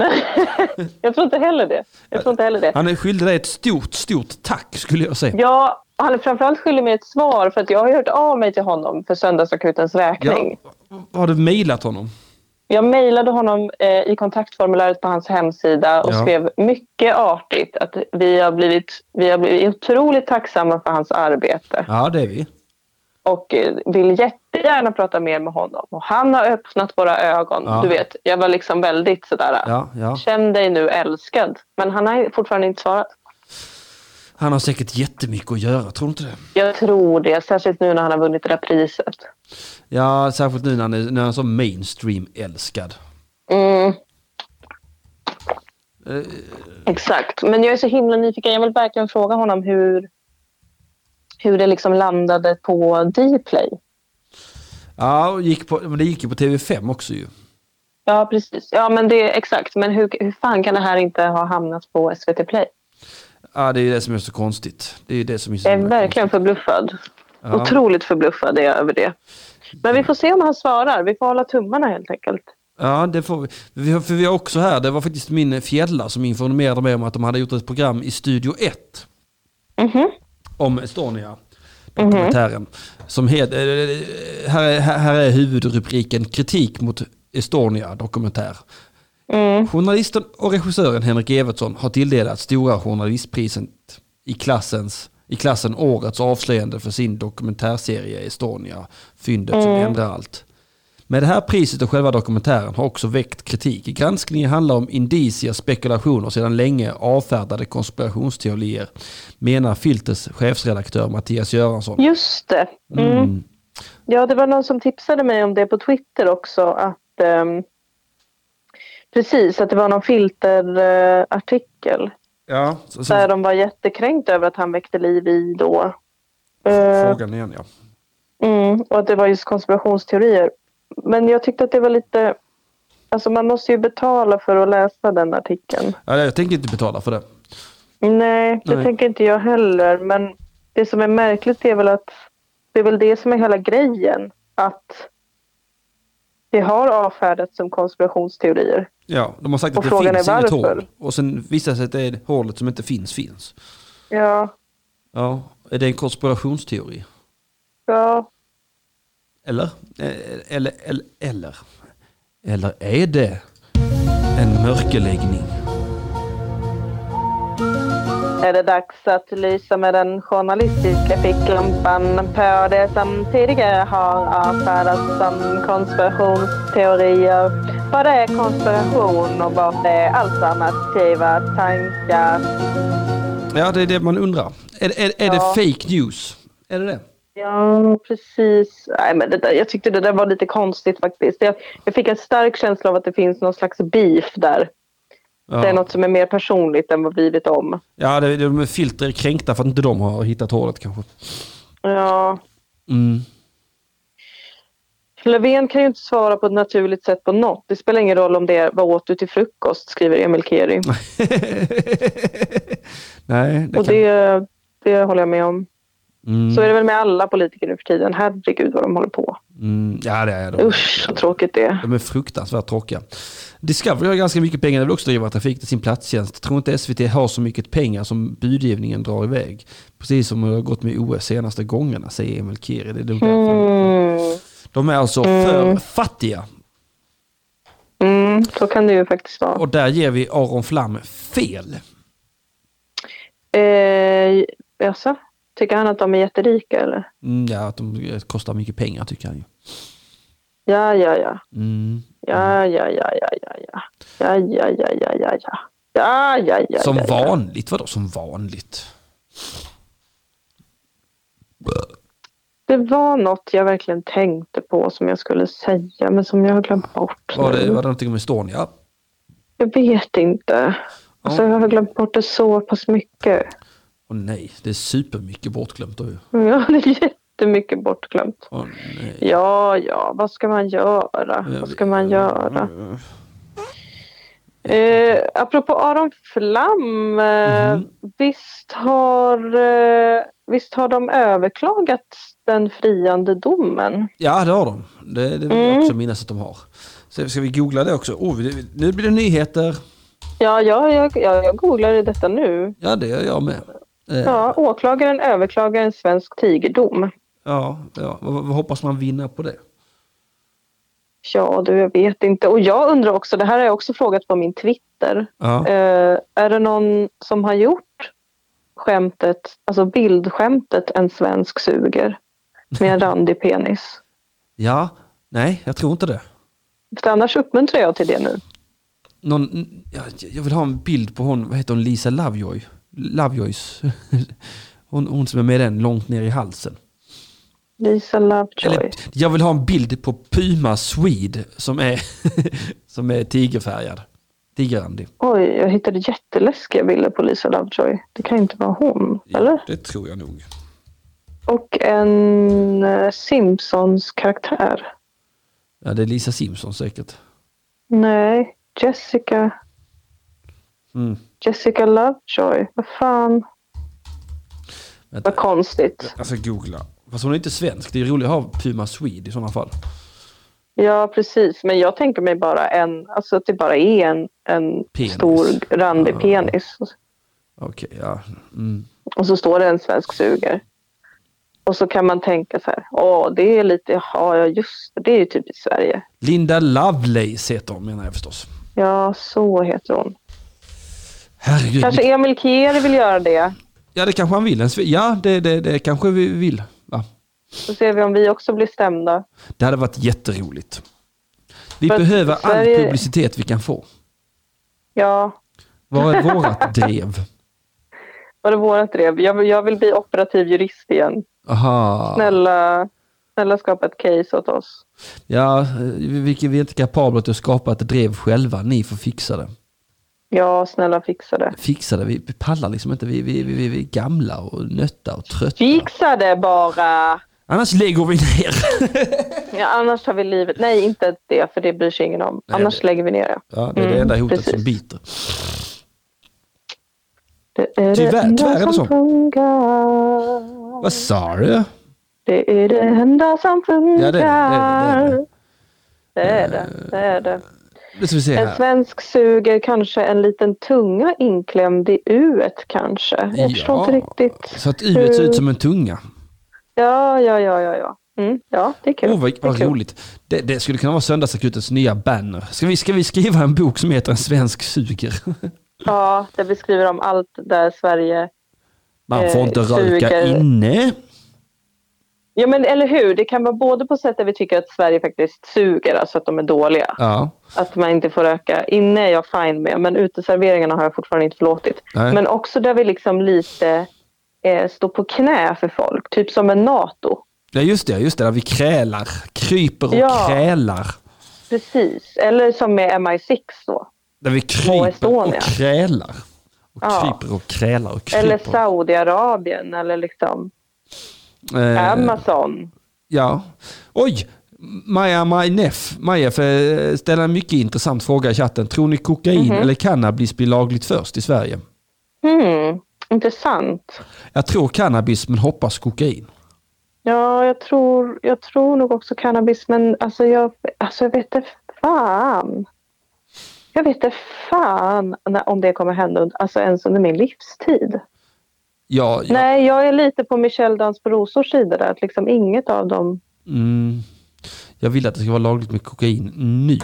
*laughs* jag tror inte heller det. Jag tror inte heller det. Han är skyldig dig ett stort, stort tack skulle jag säga. Ja, han är framförallt skyldig mig ett svar för att jag har hört av mig till honom för Söndagsakutens räkning. Ja, har du mejlat honom? Jag mejlade honom eh, i kontaktformuläret på hans hemsida och Ja. skrev mycket artigt att vi har, blivit, vi har blivit otroligt tacksamma för hans arbete Ja, det är vi. Och vill jättegärna prata mer med honom. Och han har öppnat våra ögon. Ja. Du vet, jag var liksom väldigt sådär, Ja, ja. känn dig nu älskad. Men han har fortfarande inte svarat. Han har säkert jättemycket att göra, tror du inte det? Jag tror det, särskilt nu när han har vunnit det där priset. Ja, särskilt nu när han är, när han är så mainstream-älskad. Mm, Eh, exakt. Men jag är så himla nyfiken. Jag vill verkligen fråga honom hur, hur det liksom landade på Dplay. Ja, gick på, men det gick ju på TV5 också ju. Ja, precis. Ja, men det exakt. Men hur, hur fan kan det här inte ha hamnat på SVT Play? Ja, det är det som är så konstigt. Det är det som är så Jag är verkligen förbluffad. Ja. Otroligt förbluffad är jag över det. Men vi får se om han svarar. Vi får hålla tummarna helt enkelt. Ja, det får vi. vi. har- För vi har också här, det var faktiskt min fjälla som informerade mig om att de hade gjort ett program i Studio 1 Mhm. Om Estonia. Dokumentären. Som het, eh, här, är, här är huvudrubriken Kritik mot Estonia dokumentär. Journalisten och regissören Henrik Evertsson har tilldelats Stora journalistpriset i, klassens, i klassen Årets avslöjande för sin dokumentärserie Estonia, fyndet som ändrar allt. Men det här priset och själva dokumentären har också väckt kritik. Granskningen handlar om indicier, spekulationer och sedan länge avfärdade konspirationsteorier, menar Filters chefsredaktör Mattias Göransson. Just det. Mm. Ja, det var någon som tipsade mig om det på Twitter också. Att, ehm, precis, att det var någon filterartikel. Ja, så, så, Där de var jättekränkt över att han väckte liv i då. Eh, frågan igen ja. Mm, och att det var just konspirationsteorier. Men jag tyckte att det var lite... Alltså man måste ju betala för att läsa den artikeln. ja. Jag tänker inte betala för det. Nej, det Nej. tänker inte jag heller. Men det som är märkligt är väl att det är väl det som är hela grejen. Att det har avfärdats som konspirationsteorier. Ja, de har sagt Och att det finns inget hål. Och sen visar det sig att det är hålet som inte finns, finns. Ja, Ja, är det en konspirationsteori? ja. Eller? Eller, eller, eller? Eller är det en mörkerläggning? Är det dags att lysa med den journalistiska ficklampan på det som tidigare har avfärdats som konspirationsteorier? Vad är konspiration och vad är alternativa tankar? Ja, det är det man undrar. Är, är, är Ja. det fake news? Är det det? Ja, precis. Nej, men det där, jag tyckte det där var lite konstigt faktiskt. Jag, jag fick en stark känsla av att det finns någon slags beef där. Ja, Det är något som är mer personligt än vad vi vet om. ja det, de är filter kränkta för att inte de har hittat hålet kanske. Ja, Mm. Löfven kan ju inte svara på ett naturligt sätt på något. Det spelar ingen roll om det är vad åt du till frukost, skriver Emil Keri. *laughs* Nej, det Och kan... det, det håller jag med om. Så är det väl med alla politiker nu för tiden. Herregud vad de håller på. Mm, ja, det är de. Usch, så tråkigt det är. De är fruktansvärt tråkiga. Discovery har ganska mycket pengar, de vill också driva trafik till sin platstjänst. Jag tror inte SVT har så mycket pengar som budgivningen drar iväg. Precis som det har gått med OS senaste gångerna, säger Emil Kiri. Det är därför. Mm. De är alltså för fattiga. Mm, så kan det ju faktiskt vara. Och där ger vi Aron Flam fel. Eh, jaså? Tycker han att de är jätterika eller? Mm, ja, att de kostar mycket pengar tycker han ju. Ja, ja, ja. Mm. Ja, ja, ja, ja, ja, ja. Ja, ja, ja, ja, ja, ja. Ja, ja, ja, Som ja, ja. vanligt, vadå som vanligt? Det var något jag verkligen tänkte på som jag skulle säga men som jag har glömt bort. Var det, var det någonting om Estonia? Jag vet inte. Alltså, jag har glömt bort det så pass mycket. Åh nej, det är supermycket bortglömt. *laughs* Ja, det är jättemycket bortglömt. Åh. Ja, ja, vad ska man göra? Vad ska man göra? Eh, apropå Aron Flam, eh, Mhm. visst, har, eh, visst har de överklagat den friande domen? Ja, det har de. Det, det vill Mm. jag också minnas att de har. Så ska vi googla det också? Oh, nu blir det nyheter. Ja, jag, jag, jag, jag googlar detta nu. Ja, det gör jag med. Eh, Ja, åklagaren överklagar en svensk tigerdom. ja, ja. Vad, vad hoppas man vinna på det? Ja, du, jag vet inte. Och jag undrar också, det här har jag också frågat på min Twitter. Ja. Eh, är det någon som har gjort skämtet, alltså bildskämtet en svensk suger med en *laughs* randig penis? ja, nej, jag tror inte det. För annars uppmuntrar jag till det nu. Någon, ja, jag vill ha en bild på hon, vad heter hon, Lisa Lovejoy? Lovejoys. *laughs* Hon, hon som är med den långt ner i halsen. Lisa Lovejoy. Eller, jag vill ha en bild på Puma Swede som är, *laughs* som är tigerfärgad. Tigerrandig. Oj, jag hittade jätteläskiga bilder på Lisa Lovejoy. Det kan inte vara hon, eller? Det tror jag nog. Och en eh, Simpsons-karaktär. Ja, det är Lisa Simpson säkert. Nej, Jessica. Mm. Jessica Lovejoy. Vad fan, Vänta, vad konstigt. jag ska googla. Fast hon är inte svensk. Det är roligt att ha Puma Swede i sådana fall. Ja, precis. Men jag tänker mig bara en, alltså att det bara är en, en Penis. stor randig Ja. penis. Okej, ja. Mm. Och så står det en svensk suger. Och så kan man tänka så här, åh, det är lite, ja just det, det är ju typiskt Sverige. Linda Lovelace heter hon menar jag förstås. Ja, så heter hon. Herregud. Kanske Emil Keri vill göra det. Ja, det kanske han vill. Ja, det, det, det kanske vi vill. Va? Så ser vi om vi också blir stämda. Det hade varit jätteroligt. Vi För behöver all Sverige- publicitet vi kan få. Ja, Vad *laughs* är vårat drev? var det vårat drev? Jag, vill- jag vill bli operativ jurist igen. Aha. Snälla, snälla skapa ett case åt oss. Ja, eh, vi, vi är inte kapabla till att skapa ett drev själva. Ni får fixa det. Ja, snälla fixa det. Fixa det. Vi pallar liksom inte. Vi, vi, vi, vi är gamla och nötta och trötta. Fixa det bara! Annars lägger vi ner. Ja, annars tar vi livet. Nej, inte det, för det bryr sig ingen om. Nej, annars det- lägger vi ner det. Ja, det är det Mm, enda hotet precis. som biter. Det är Tyvärr- det tyvärr är det så. funkar. Vad sa du? Det är det enda som funkar. Ja, det är det, det är det. Det är det. Det är det. Det En svensk suger kanske en liten tunga inklämd i uet kanske. Jag förstår inte riktigt. Så att uet ser ut som en tunga. Ja, ja, ja, ja, ja. Mm, ja, det är kul. Åh, vad, Det vad roligt. Det, det skulle kunna vara Söndagsakutens nya banner. Ska vi, ska vi skriva en bok som heter En svensk suger? *laughs* Ja, där vi skriver om allt där Sverige... Man får Eh, inte röka suger. inne. Ja, men eller hur? Det kan vara både på sätt där vi tycker att Sverige faktiskt suger, alltså att de är dåliga. Ja. Att man inte får röka. Inne är jag fine med, men uteserveringarna har jag fortfarande inte förlåtit. Nej. Men också där vi liksom lite eh, står på knä för folk, typ som en NATO. ja, just det. Just det där vi krälar. Kryper och Ja. krälar. Precis, eller som med MI6 då. Där vi kryper och krälar. Och Ja. kryper och krälar och kryper. Eller Saudiarabien eller liksom Eh, Amazon. Ja. Oj! Maja Majnef, Maja för- ställer en mycket intressant fråga i chatten. Tror ni kokain Mhm. eller cannabis blir lagligt först i Sverige? Hmm. Intressant. Jag tror cannabis men hoppas kokain. Ja, jag tror, jag tror nog också cannabis, men alltså jag, alltså jag vet inte fan. Jag vet inte fan om det kommer hända alltså ens under min livstid. Ja, ja, Nej, jag är lite på Michelle Dans på rosors sida där. Att liksom inget av dem. mm, jag vill att det ska vara lagligt med kokain nu.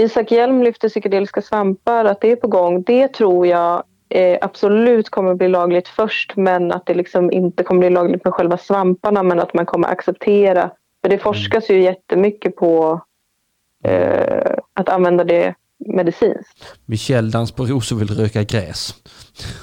Isak Hjelm lyfter psykedeliska svampar, att det är på gång. Det tror jag eh, absolut kommer bli lagligt först, men att det liksom inte kommer bli lagligt med själva svamparna, men att man kommer acceptera. För det forskas ju jättemycket på eh, att använda det medicinskt. Michelle Dans på rosor vill röka gräs.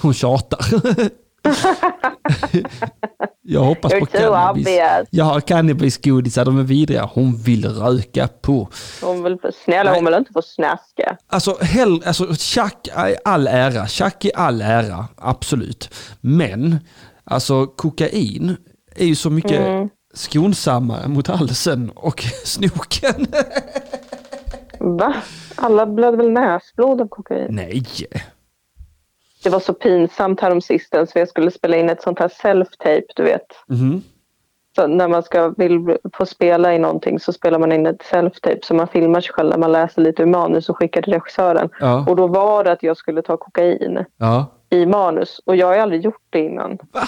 Hon tjatar. *laughs* *laughs* jag hoppas på cannabis. Jag har cannabisgodisar, de är vidriga. Hon vill röka på. Hon vill, snälla, hon vill inte få snaska. Alltså, hell, alltså tjack i all ära, tjack i all ära, absolut. Men, alltså kokain är ju så mycket Mm. skonsammare mot halsen och *laughs* snoken. Va? Alla blöder väl näsblod av kokain? Nej. Det var så pinsamt häromsistens för jag skulle spela in ett sånt här self-tape, du vet. Mhm. Så när man ska, vill få spela i någonting så spelar man in ett self-tape så man filmar sig själv när man läser lite ur manus och skickar till regissören. Ja. Och då var det att jag skulle ta kokain Ja. i manus och jag har aldrig gjort det innan. Va?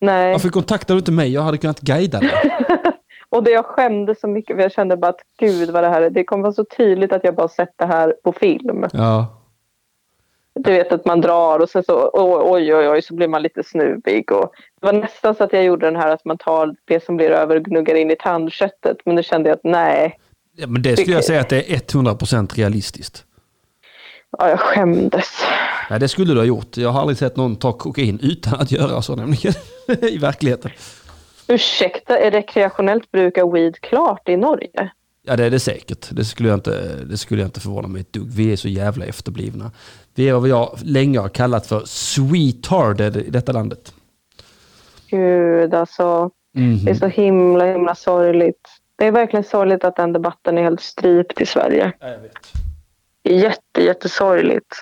Nej. Varför kontaktade du inte mig? Jag hade kunnat guida dig. *laughs* Och det jag skämdes så mycket för jag kände bara att gud vad det här är. Det kommer vara så tydligt att jag bara sett det här på film. Ja. Du vet att man drar och sen så oj oj oj så blir man lite snuvig. Och det var nästan så att jag gjorde den här att man tar det som blir över och gnuggar in i tandköttet. Men då kände jag att nej, ja men det skulle jag säga att det är 100% realistiskt. ja, jag skämdes. Ja, det skulle du ha gjort. Jag har aldrig sett någon ta kokain utan att göra så nämligen. *laughs* I verkligheten. Ursäkta, är rekreationellt bruk av weed klart i Norge? Ja det är det säkert. Det skulle jag inte, det skulle jag inte förvåna mig ett dugg. Vi är så jävla efterblivna. Vi är vad jag länge har kallat för sweetarded i detta landet. Gud alltså. Mhm. Det är så himla himla sorgligt. Det är verkligen sorgligt att den debatten är helt strypt i Sverige. Ja, jag vet. Det är jätte, jättesorgligt.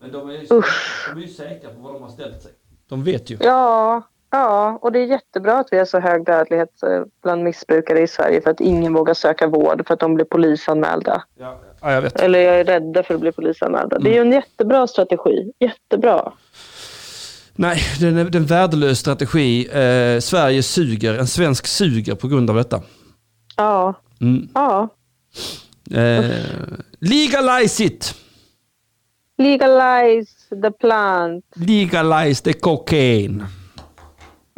Men de är, ju, Usch. de är ju säkra på vad de har ställt sig. De vet ju. Ja, ja, och det är jättebra att vi har så hög dödlighet eh, bland missbrukare i Sverige för att ingen vågar söka vård för att de blir polisanmälda. Ja, ja jag vet. Eller jag är rädda för att bli polisanmälda. Det är ju en jättebra strategi. Jättebra. Nej, det är en värdelös strategi. Eh, Sverige suger, en svensk suger på grund av detta. Ja, Mm. ja. Eh, legalize it! Legalize the plant. Legalize the cocaine.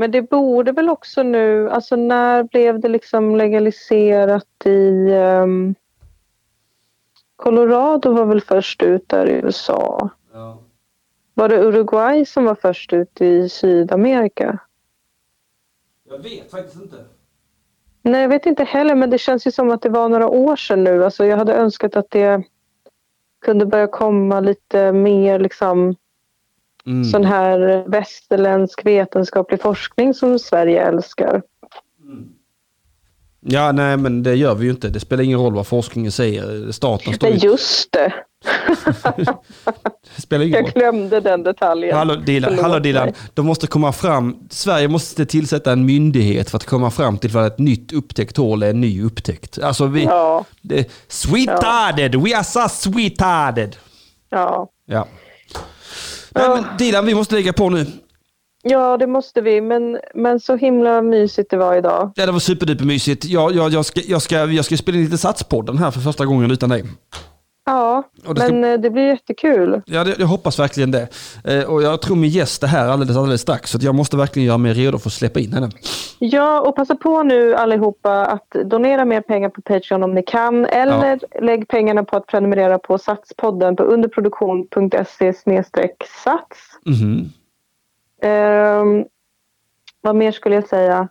Men det borde väl också nu, alltså när blev det liksom legaliserat i ehm, Colorado var väl först ut där i USA. Var det Uruguay som var först ut i Sydamerika? Jag vet faktiskt inte. Nej, jag vet inte heller, men det känns ju som att det var några år sedan nu. Alltså, jag hade önskat att det kunde börja komma lite mer liksom, Mm. sån här västerländsk vetenskaplig forskning som Sverige älskar. Ja, nej men det gör vi ju inte. Det spelar ingen roll vad forskningen säger. Staten står Nej, ju... just det. *laughs* Det spelar ingen Jag roll. glömde den detaljen. Hallå Dilan, Förlåt hallå Dilan. De måste komma fram. Sverige måste tillsätta en myndighet för att komma fram till vad ett nytt upptäckt hål är en ny upptäckt. Alltså vi... Ja, Det, sweetarded! We are so sweetarded! ja. Ja. Nej, men Dilan, vi måste lägga på nu. ja, det måste vi. Men, men så himla mysigt det var idag. Ja, det var superdupermysigt. Jag, jag, jag, ska, jag, ska, jag ska spela in lite Satspodden här för första gången utan dig. Ja, det ska- men eh, det blir jättekul. Ja, det, jag hoppas verkligen det. Eh, och jag tror min gäst är här alldeles, alldeles strax. Så jag måste verkligen göra mig redo för att släppa in henne. Ja, och passa på nu allihopa att donera mer pengar på Patreon om ni kan. Eller lägg pengarna på att prenumerera på Satspodden på underproduktion.se sats. Mhm. Ehm, vad mer skulle jag säga?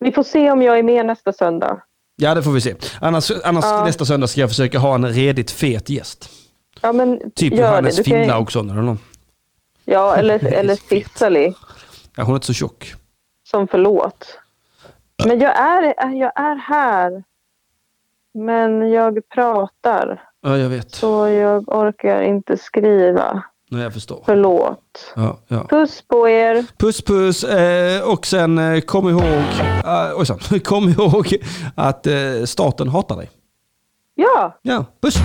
Vi får se om jag är med nästa söndag. Ja, det får vi se. Annars, annars Ja. nästa söndag ska jag försöka ha en redigt fet gäst. Ja, men Typ Johannes det. Du kan Finnlaugsson eller någon. Ja, *laughs* eller, eller Cicely Ja, hon är inte så tjock. som förlåt. Men jag är, jag är här. Men jag pratar. Ja, jag vet. Så jag orkar inte skriva. Nej, jag förstår. Förlåt. Ja, ja. Puss på er. Puss puss eh, och sen eh, kom ihåg, eh, ojsan, *laughs* kom ihåg att eh, staten hatar dig. Ja, Ja, puss!